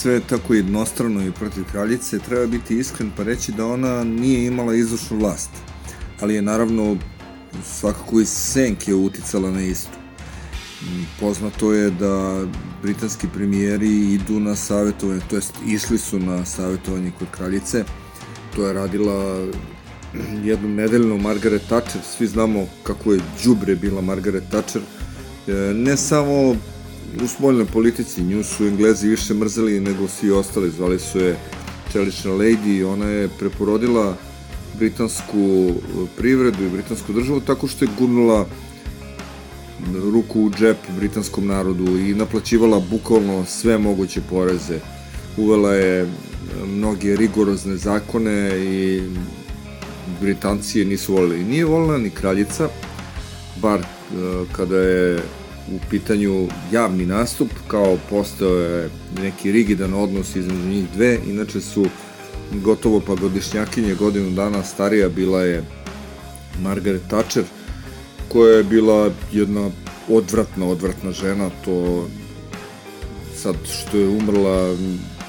sve tako jednostrano i protiv kraljice, treba biti iskren pa reći da ona nije imala izvršnu vlast, ali je naravno svakako i senke uticala na istu. Poznato je da britanski premijeri idu na savjetovanje, to jest išli su na savjetovanje kod kraljice. To je radila jednom nedeljnom Margaret Thatcher, svi znamo kako je džubre bila Margaret Thatcher, E, ne samo u spoljnoj politici, nju su Englezi više mrzeli nego svi ostali, zvali su je čelična lady, ona je preporodila britansku privredu i britansku državu tako što je gurnula ruku u džep britanskom narodu i naplaćivala bukvalno sve moguće poreze. Uvela je mnoge rigorozne zakone i Britanci je nisu volili. Nije volila ni kraljica, bar kada je u pitanju javni nastup, kao postao je neki rigidan odnos između njih dve, inače su gotovo pa godišnjakinje godinu dana starija bila je Margaret Thatcher, koja je bila jedna odvratna, odvratna žena, to sad što je umrla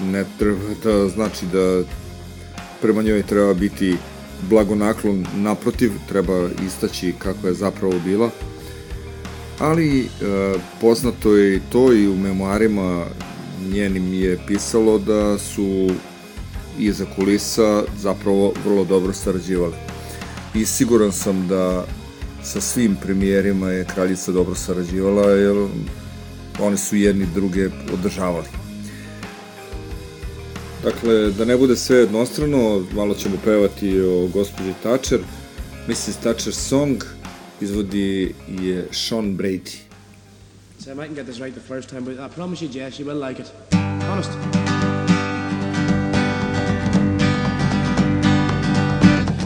ne treba da znači da prema njoj treba biti blagonaklon, naprotiv, treba istaći kako je zapravo bila ali e, poznato je i to i u memoarima njenim je pisalo da su iza kulisa zapravo vrlo dobro sarađivali. I siguran sam da sa svim premijerima je kraljica dobro sarađivala, jer oni su jedni druge održavali. Dakle, da ne bude sve jednostrano, malo ćemo pevati o gospođi Thatcher, Mrs. Thatcher Song, izvodi je Sean Brady. So I mightn't get this right the first time, but I promise you, Jess, you will like it. Honest.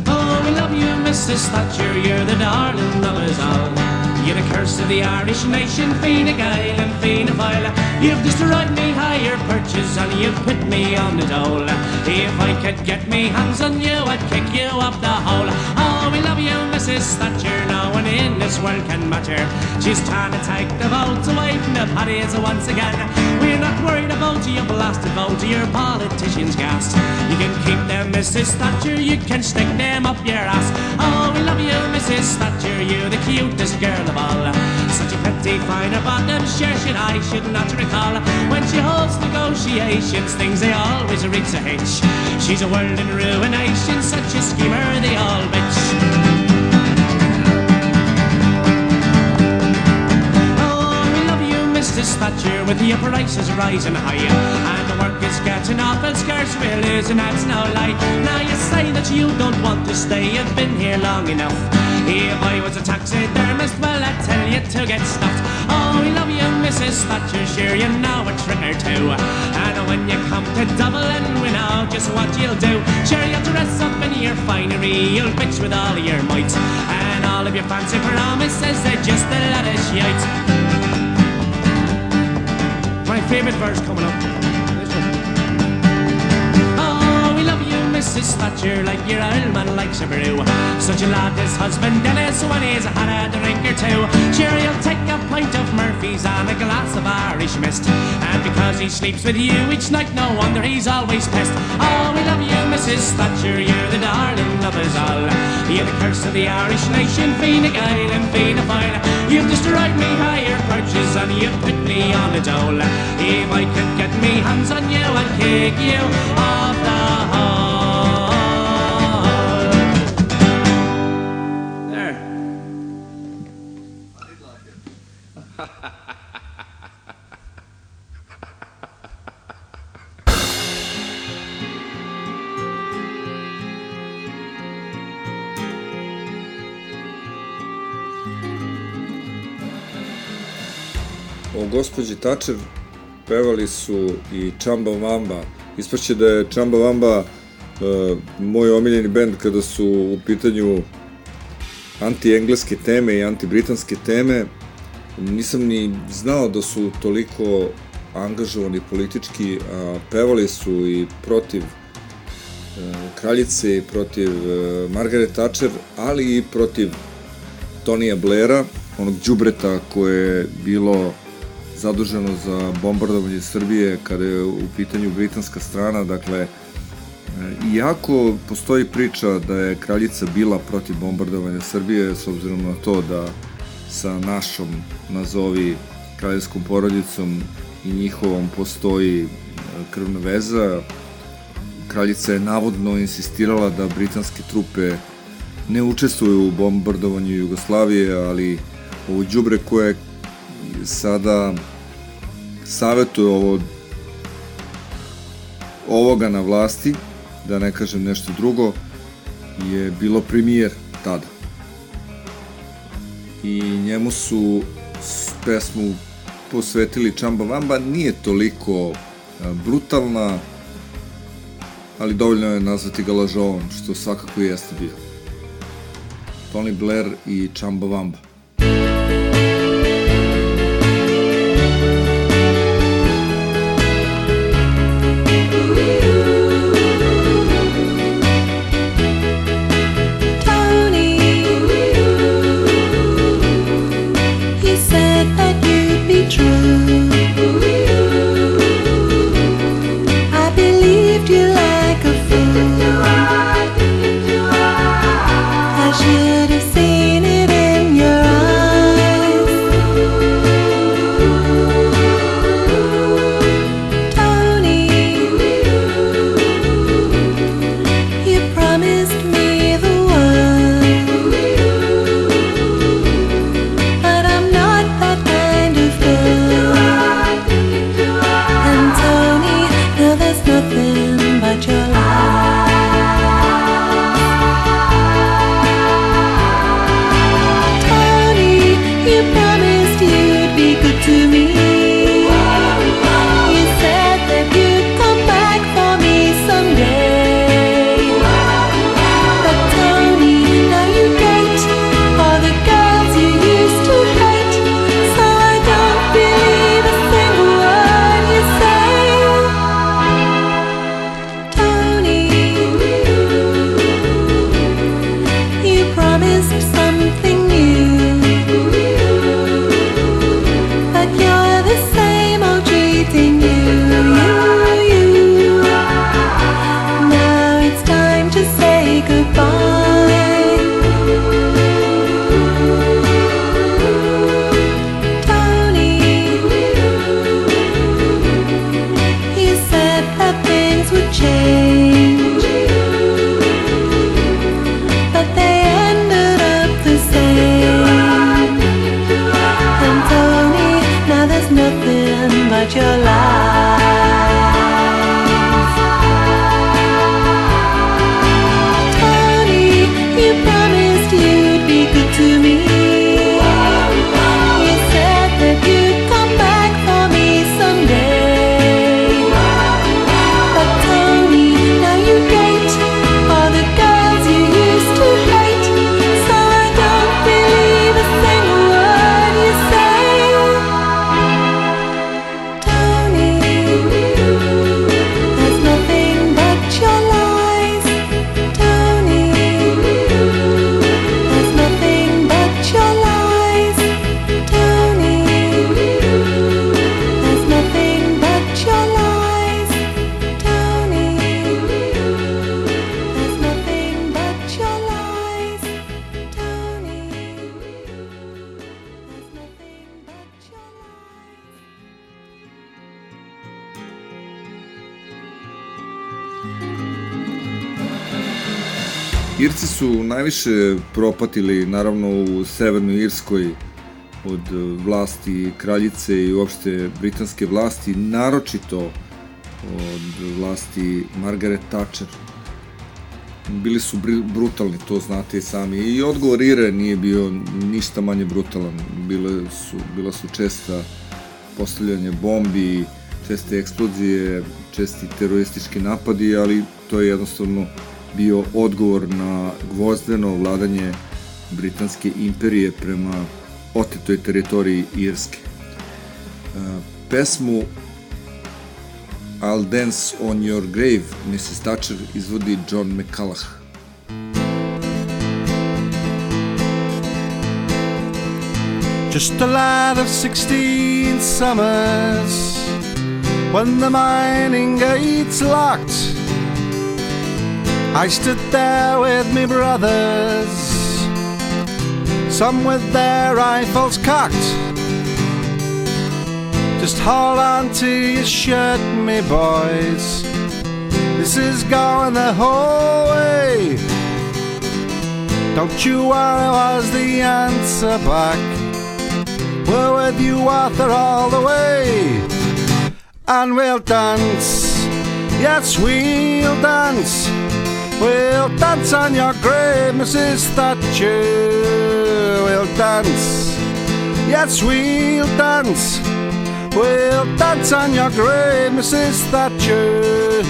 Oh, we love you, Mrs. Thatcher, you're the darling of us all. You're the curse of the Irish nation, Fine Gael and Fine File. You've destroyed me higher perches and you've put me on the dole. If I could get me hands on you, I'd kick you up the hole. Oh, we love you, Mrs. Thatcher, no one in this world can match her. She's trying to take the votes away from the paddies once again. We're not worried about your blasted vote, your politicians' gas. You can keep them, Mrs. Thatcher, you can stick them up your ass. Oh, we love you, Mrs. Thatcher, you're the cutest girl of all. Such a pretty finer bottom, sure should I should not recall. When she holds negotiations, things they always reach a hitch. She's a world in ruination, such a schemer, they all bitch. Mrs. Thatcher, with your prices rising high. And the work is getting awful scarce, we're losing, that's no lie. Now you say that you don't want to stay, you've been here long enough. If I was a taxidermist, well, I'd tell you to get stuffed. Oh, we love you, Mrs. Thatcher, sure you know a trick or two. And when you come to Dublin, we know just what you'll do. Sure, you'll dress up in your finery, you'll bitch with all your might. And all of your fancy promises, they're just a lot of shite. Favourite verse coming up. Thatcher, like your old man likes a brew. Such a lad, his husband Dennis, when he's had a drink or two. Sure, he'll take a pint of Murphy's and a glass of Irish mist. And because he sleeps with you each night, no wonder he's always pissed. Oh, we love you, Mrs. Thatcher, you're the darling of us all. You're the curse of the Irish nation, Fine Gael and Fine Fine. You've destroyed me higher perches and you've put me on a dole. If I could get me hands on you, I'd kick you off the gospođi Thatcher pevali su i Chamba Wamba. Ispaće da je Chamba Wamba uh, moj omiljeni bend kada su u pitanju anti-engleske teme i anti-britanske teme. Nisam ni znao da su toliko angažovani politički, a pevali su i protiv e, kraljice i protiv e, Margaret Thatcher, ali i protiv Tonija Blaira, onog đubreta koje je bilo zaduženo za bombardovanje Srbije kada je u pitanju britanska strana, dakle, e, iako postoji priča da je kraljica bila protiv bombardovanja Srbije, s obzirom na to da sa našom, nazovi, kraljevskom porodicom i njihovom postoji e, krvna veza, kraljica je navodno insistirala da britanske trupe ne učestvuju u bombardovanju Jugoslavije, ali ovo đubre koje sada savjetuje ovo ovoga na vlasti, da ne kažem nešto drugo, je bilo premijer tada. I njemu su pesmu posvetili Čamba Vamba, nije toliko a, brutalna, ali dovoljno je nazvati ga lažovom, što svakako jeste bio. Tony Blair i Čamba Vamba. Severnoj Irskoj od e, vlasti kraljice i uopšte britanske vlasti, naročito od vlasti Margaret Thatcher. Bili su brutalni, to znate i sami. I odgovor Ire nije bio ništa manje brutalan. Bile su, bila su česta postavljanje bombi, česte eksplozije, česti teroristički napadi, ali to je jednostavno bio odgovor na gvozdeno vladanje Britanske imperije prema otetoj teritoriji Irske. E, Pesmu I'll Dance on Your Grave Mrs. Thatcher izvodi John McCullough. Just a lad of sixteen summers when the mining gates locked. I stood there with me brothers, some with their rifles cocked. Just hold on to your shirt, me boys. This is going the whole way. Don't you worry, was the answer back. We're with you, Arthur, all the way. And we'll dance, yes, we'll dance. We'll dance on your grave, Mrs. Thatcher. We'll dance, yes, we'll dance. We'll dance on your grave, Mrs. Thatcher.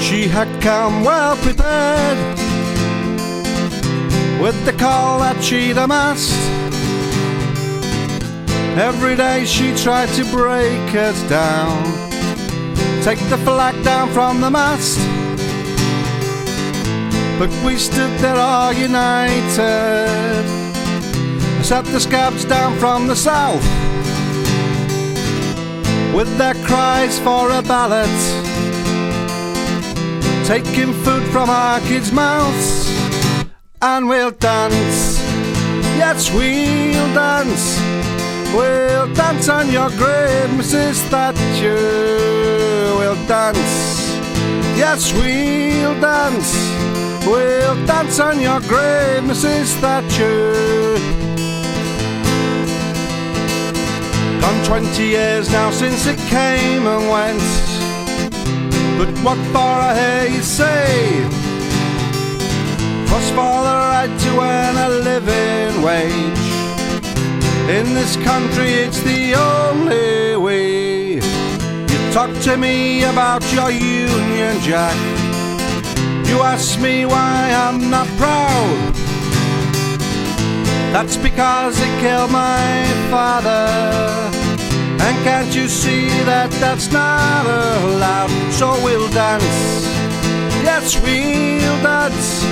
She had come well prepared with the call that she'd amassed. Every day she tried to break us down, take the flag down from the mast. But we stood there all united, set the scabs down from the south with their cries for a ballot taking food from our kids' mouths. And we'll dance, yes, we'll dance. We'll dance on your grave, Mrs. Thatcher. We'll dance, yes, we'll dance. We'll dance on your grave, Mrs. Thatcher. Gone 20 years now since it came and went. But what for I hear you say Was for the right to earn a living wage In this country it's the only way You talk to me about your union jack You ask me why I'm not proud That's because it killed my father and can't you see that that's not allowed? So we'll dance, yes, we'll dance.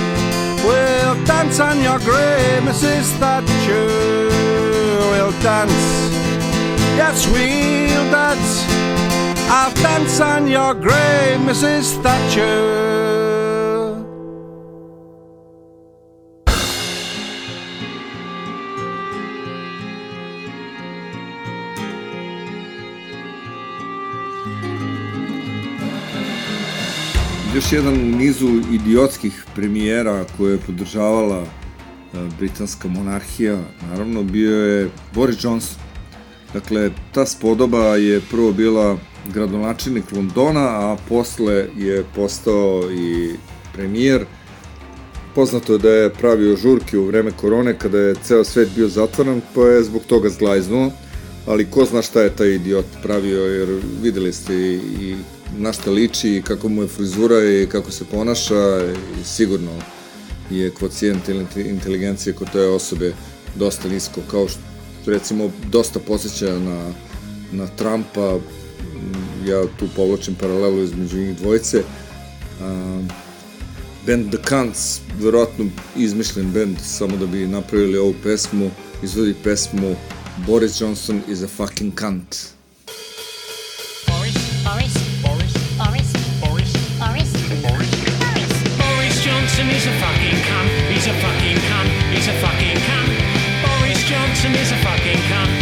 We'll dance on your grave, Mrs. Thatcher. We'll dance, yes, we'll dance. I'll dance on your grave, Mrs. Thatcher. Još jedan u nizu idiotskih premijera koje je podržavala e, britanska monarhija, naravno, bio je Boris Johnson. Dakle, ta spodoba je prvo bila gradonačelnik Londona, a posle je postao i premijer. Poznato je da je pravio žurke u vreme korone kada je ceo svet bio zatvoren, pa je zbog toga zglajznuo. Ali ko zna šta je taj idiot pravio, jer videli ste i, i na šta liči, kako mu je frizura i kako se ponaša i sigurno je kvocijent inteligencije kod te osobe dosta nisko, kao što recimo dosta posjeća na, na Trumpa, ja tu povlačim paralelu između njih dvojice. Uh, band The Cunts, verovatno izmišljen band samo da bi napravili ovu pesmu, izvodi pesmu Boris Johnson is a fucking cunt. Johnson is a fucking cunt. He's a fucking cunt. He's a fucking cunt. Boris Johnson is a fucking cunt.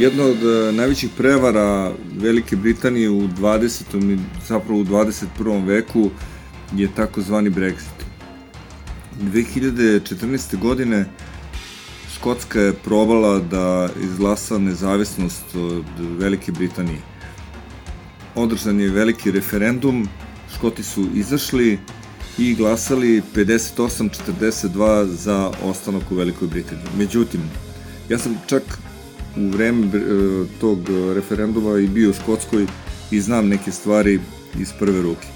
Jedna od e, najvećih prevara Velike Britanije u 20. i zapravo u 21. veku je takozvani Brexit. 2014. godine Škotska je probala da izglasa nezavisnost od Velike Britanije. Održan je veliki referendum, Škoti su izašli i glasali 58-42 za ostanak u Velikoj Britaniji. Međutim, ja sam čak u vreme e, tog referenduma i bio u Škotskoj i znam neke stvari iz prve ruke.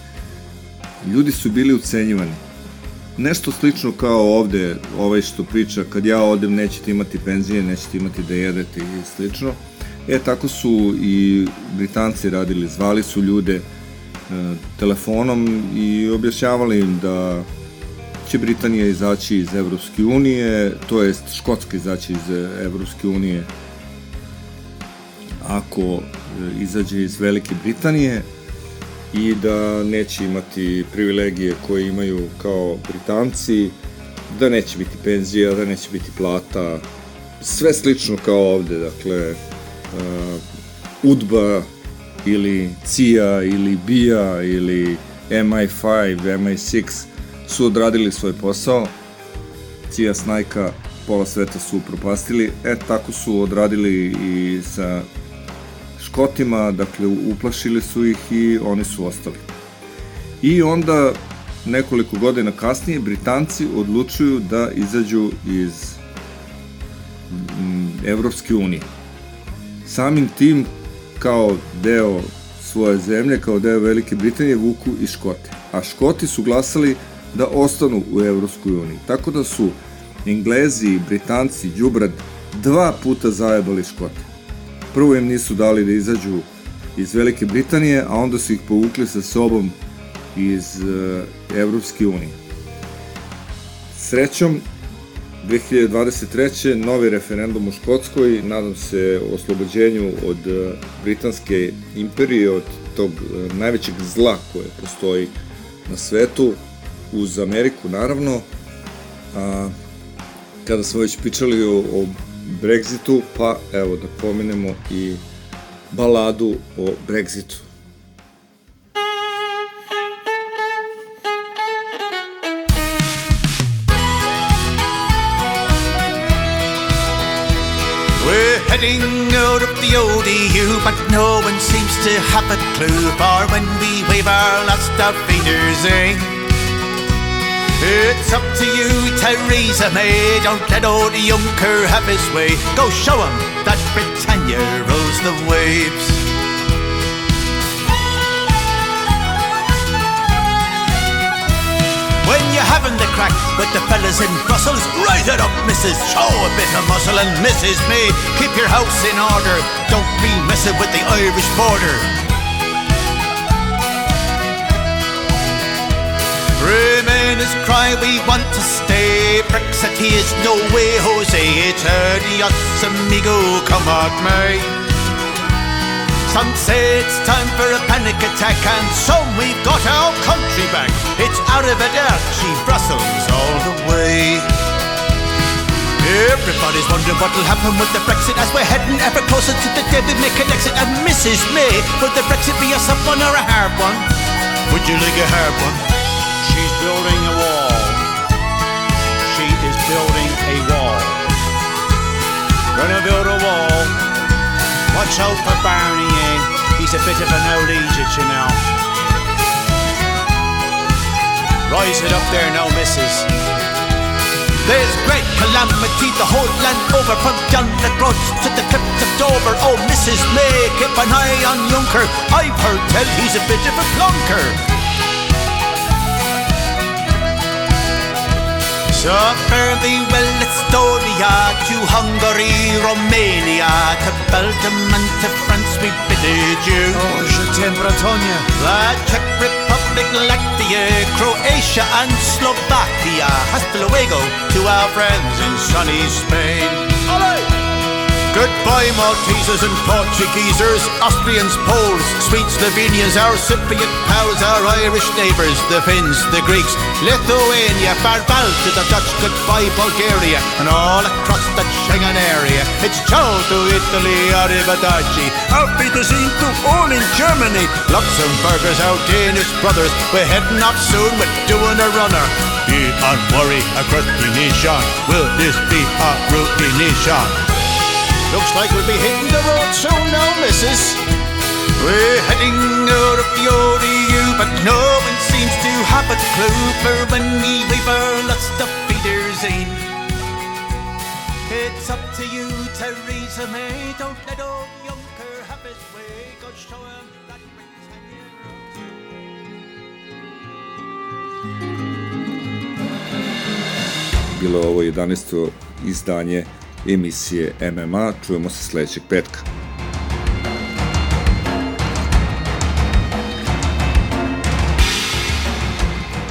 Ljudi su bili ucenjivani. Nešto slično kao ovde, ovaj što priča, kad ja odem nećete imati penzije, nećete imati da jedete i slično. E, tako su i Britanci radili, zvali su ljude e, telefonom i objašnjavali im da će Britanija izaći iz Evropske unije, to jest Škotska izaći iz Evropske unije ako e, izađe iz Velike Britanije i da neće imati privilegije koje imaju kao Britanci, da neće biti penzija, da neće biti plata, sve slično kao ovde, dakle, uh, UDBA ili CIA ili BIA ili MI5, MI6 su odradili svoj posao, CIA Snajka pola sveta su upropastili, e tako su odradili i sa Škotima, dakle uplašili su ih i oni su ostali. I onda nekoliko godina kasnije Britanci odlučuju da izađu iz mm, Evropske unije. Samim tim kao deo svoje zemlje, kao deo Velike Britanije vuku i Škote. A Škoti su glasali da ostanu u Evropskoj uniji. Tako da su Englezi i Britanci, Đubrad, dva puta zajebali Škote prvo im nisu dali da izađu iz Velike Britanije, a onda su ih povukli sa sobom iz uh, Evropske unije. Srećom, 2023. novi referendum u Škotskoj, nadam se oslobođenju od uh, Britanske imperije, od tog uh, najvećeg zla koje postoji na svetu, uz Ameriku naravno, a, kada smo već pričali o, o Brexitu, pa evo da pomenemo i baladu o Brexitu. We're heading out of the ODU, but no one seems to have a clue. For when we wave our last our fingers in, It's up to you, Theresa May. Don't let old Juncker have his way. Go show him that Britannia rules the waves. When you're having the crack with the fellas in Brussels, rise it up, Mrs. Show a bit of muscle and Mrs. May. Keep your house in order. Don't be messing with the Irish border. Remainers cry we want to stay. Brexit is no way, Jose. It's adios, amigo, come out, May. Some say it's time for a panic attack, and some we've got our country back. It's out of Adelchi, Brussels, all the way. Everybody's wondering what'll happen with the Brexit as we're heading ever closer to the day we make an exit. And Mrs. May, would the Brexit be a soft one or a hard one? Would you like a hard one? She's building a wall. She is building a wall. Gonna build a wall. Watch out for Barney, eh? He's a bit of an old Egypt, you know. Rise it up there now, missus. There's great calamity the whole land over From down the grudge to the crypt of Dover Oh, Mrs. May, keep an eye on Juncker I've heard tell he's a bit of a clunker So fare thee well Estonia To Hungary, Romania To Belgium and to France we bid you. Oh, je t'aime, Bretonia The Czech Republic, Latvia, Croatia and Slovakia. Hasta luego to our friends in sunny Spain Goodbye, Maltesers and Portuguesers, Austrians, Poles, Swedes, Slovenians, our Cypriot pals, our Irish neighbours, the Finns, the Greeks, Lithuania, farewell to the Dutch, goodbye, Bulgaria, and all across the Schengen area. It's ciao to Italy, arrivederci. Auf Wiedersehen to all in Germany. Luxembourgers, our Danish brothers, we're heading off soon, we're doing a runner. Be on worry across the nation. Will this be a routine nation? Looks like we'll be hitting the road soon now, missus. We're heading out of the ODU, but no one seems to have a clue for when we waver, let's defeat their Zane. It's up to you, Theresa May. Don't let old Juncker have his way. Go show him that Bilo ovo 11. izdanje emisije MMA. Čujemo se sledećeg petka.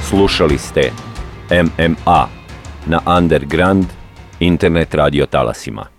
Slušali ste MMA na Underground internet radio talasima.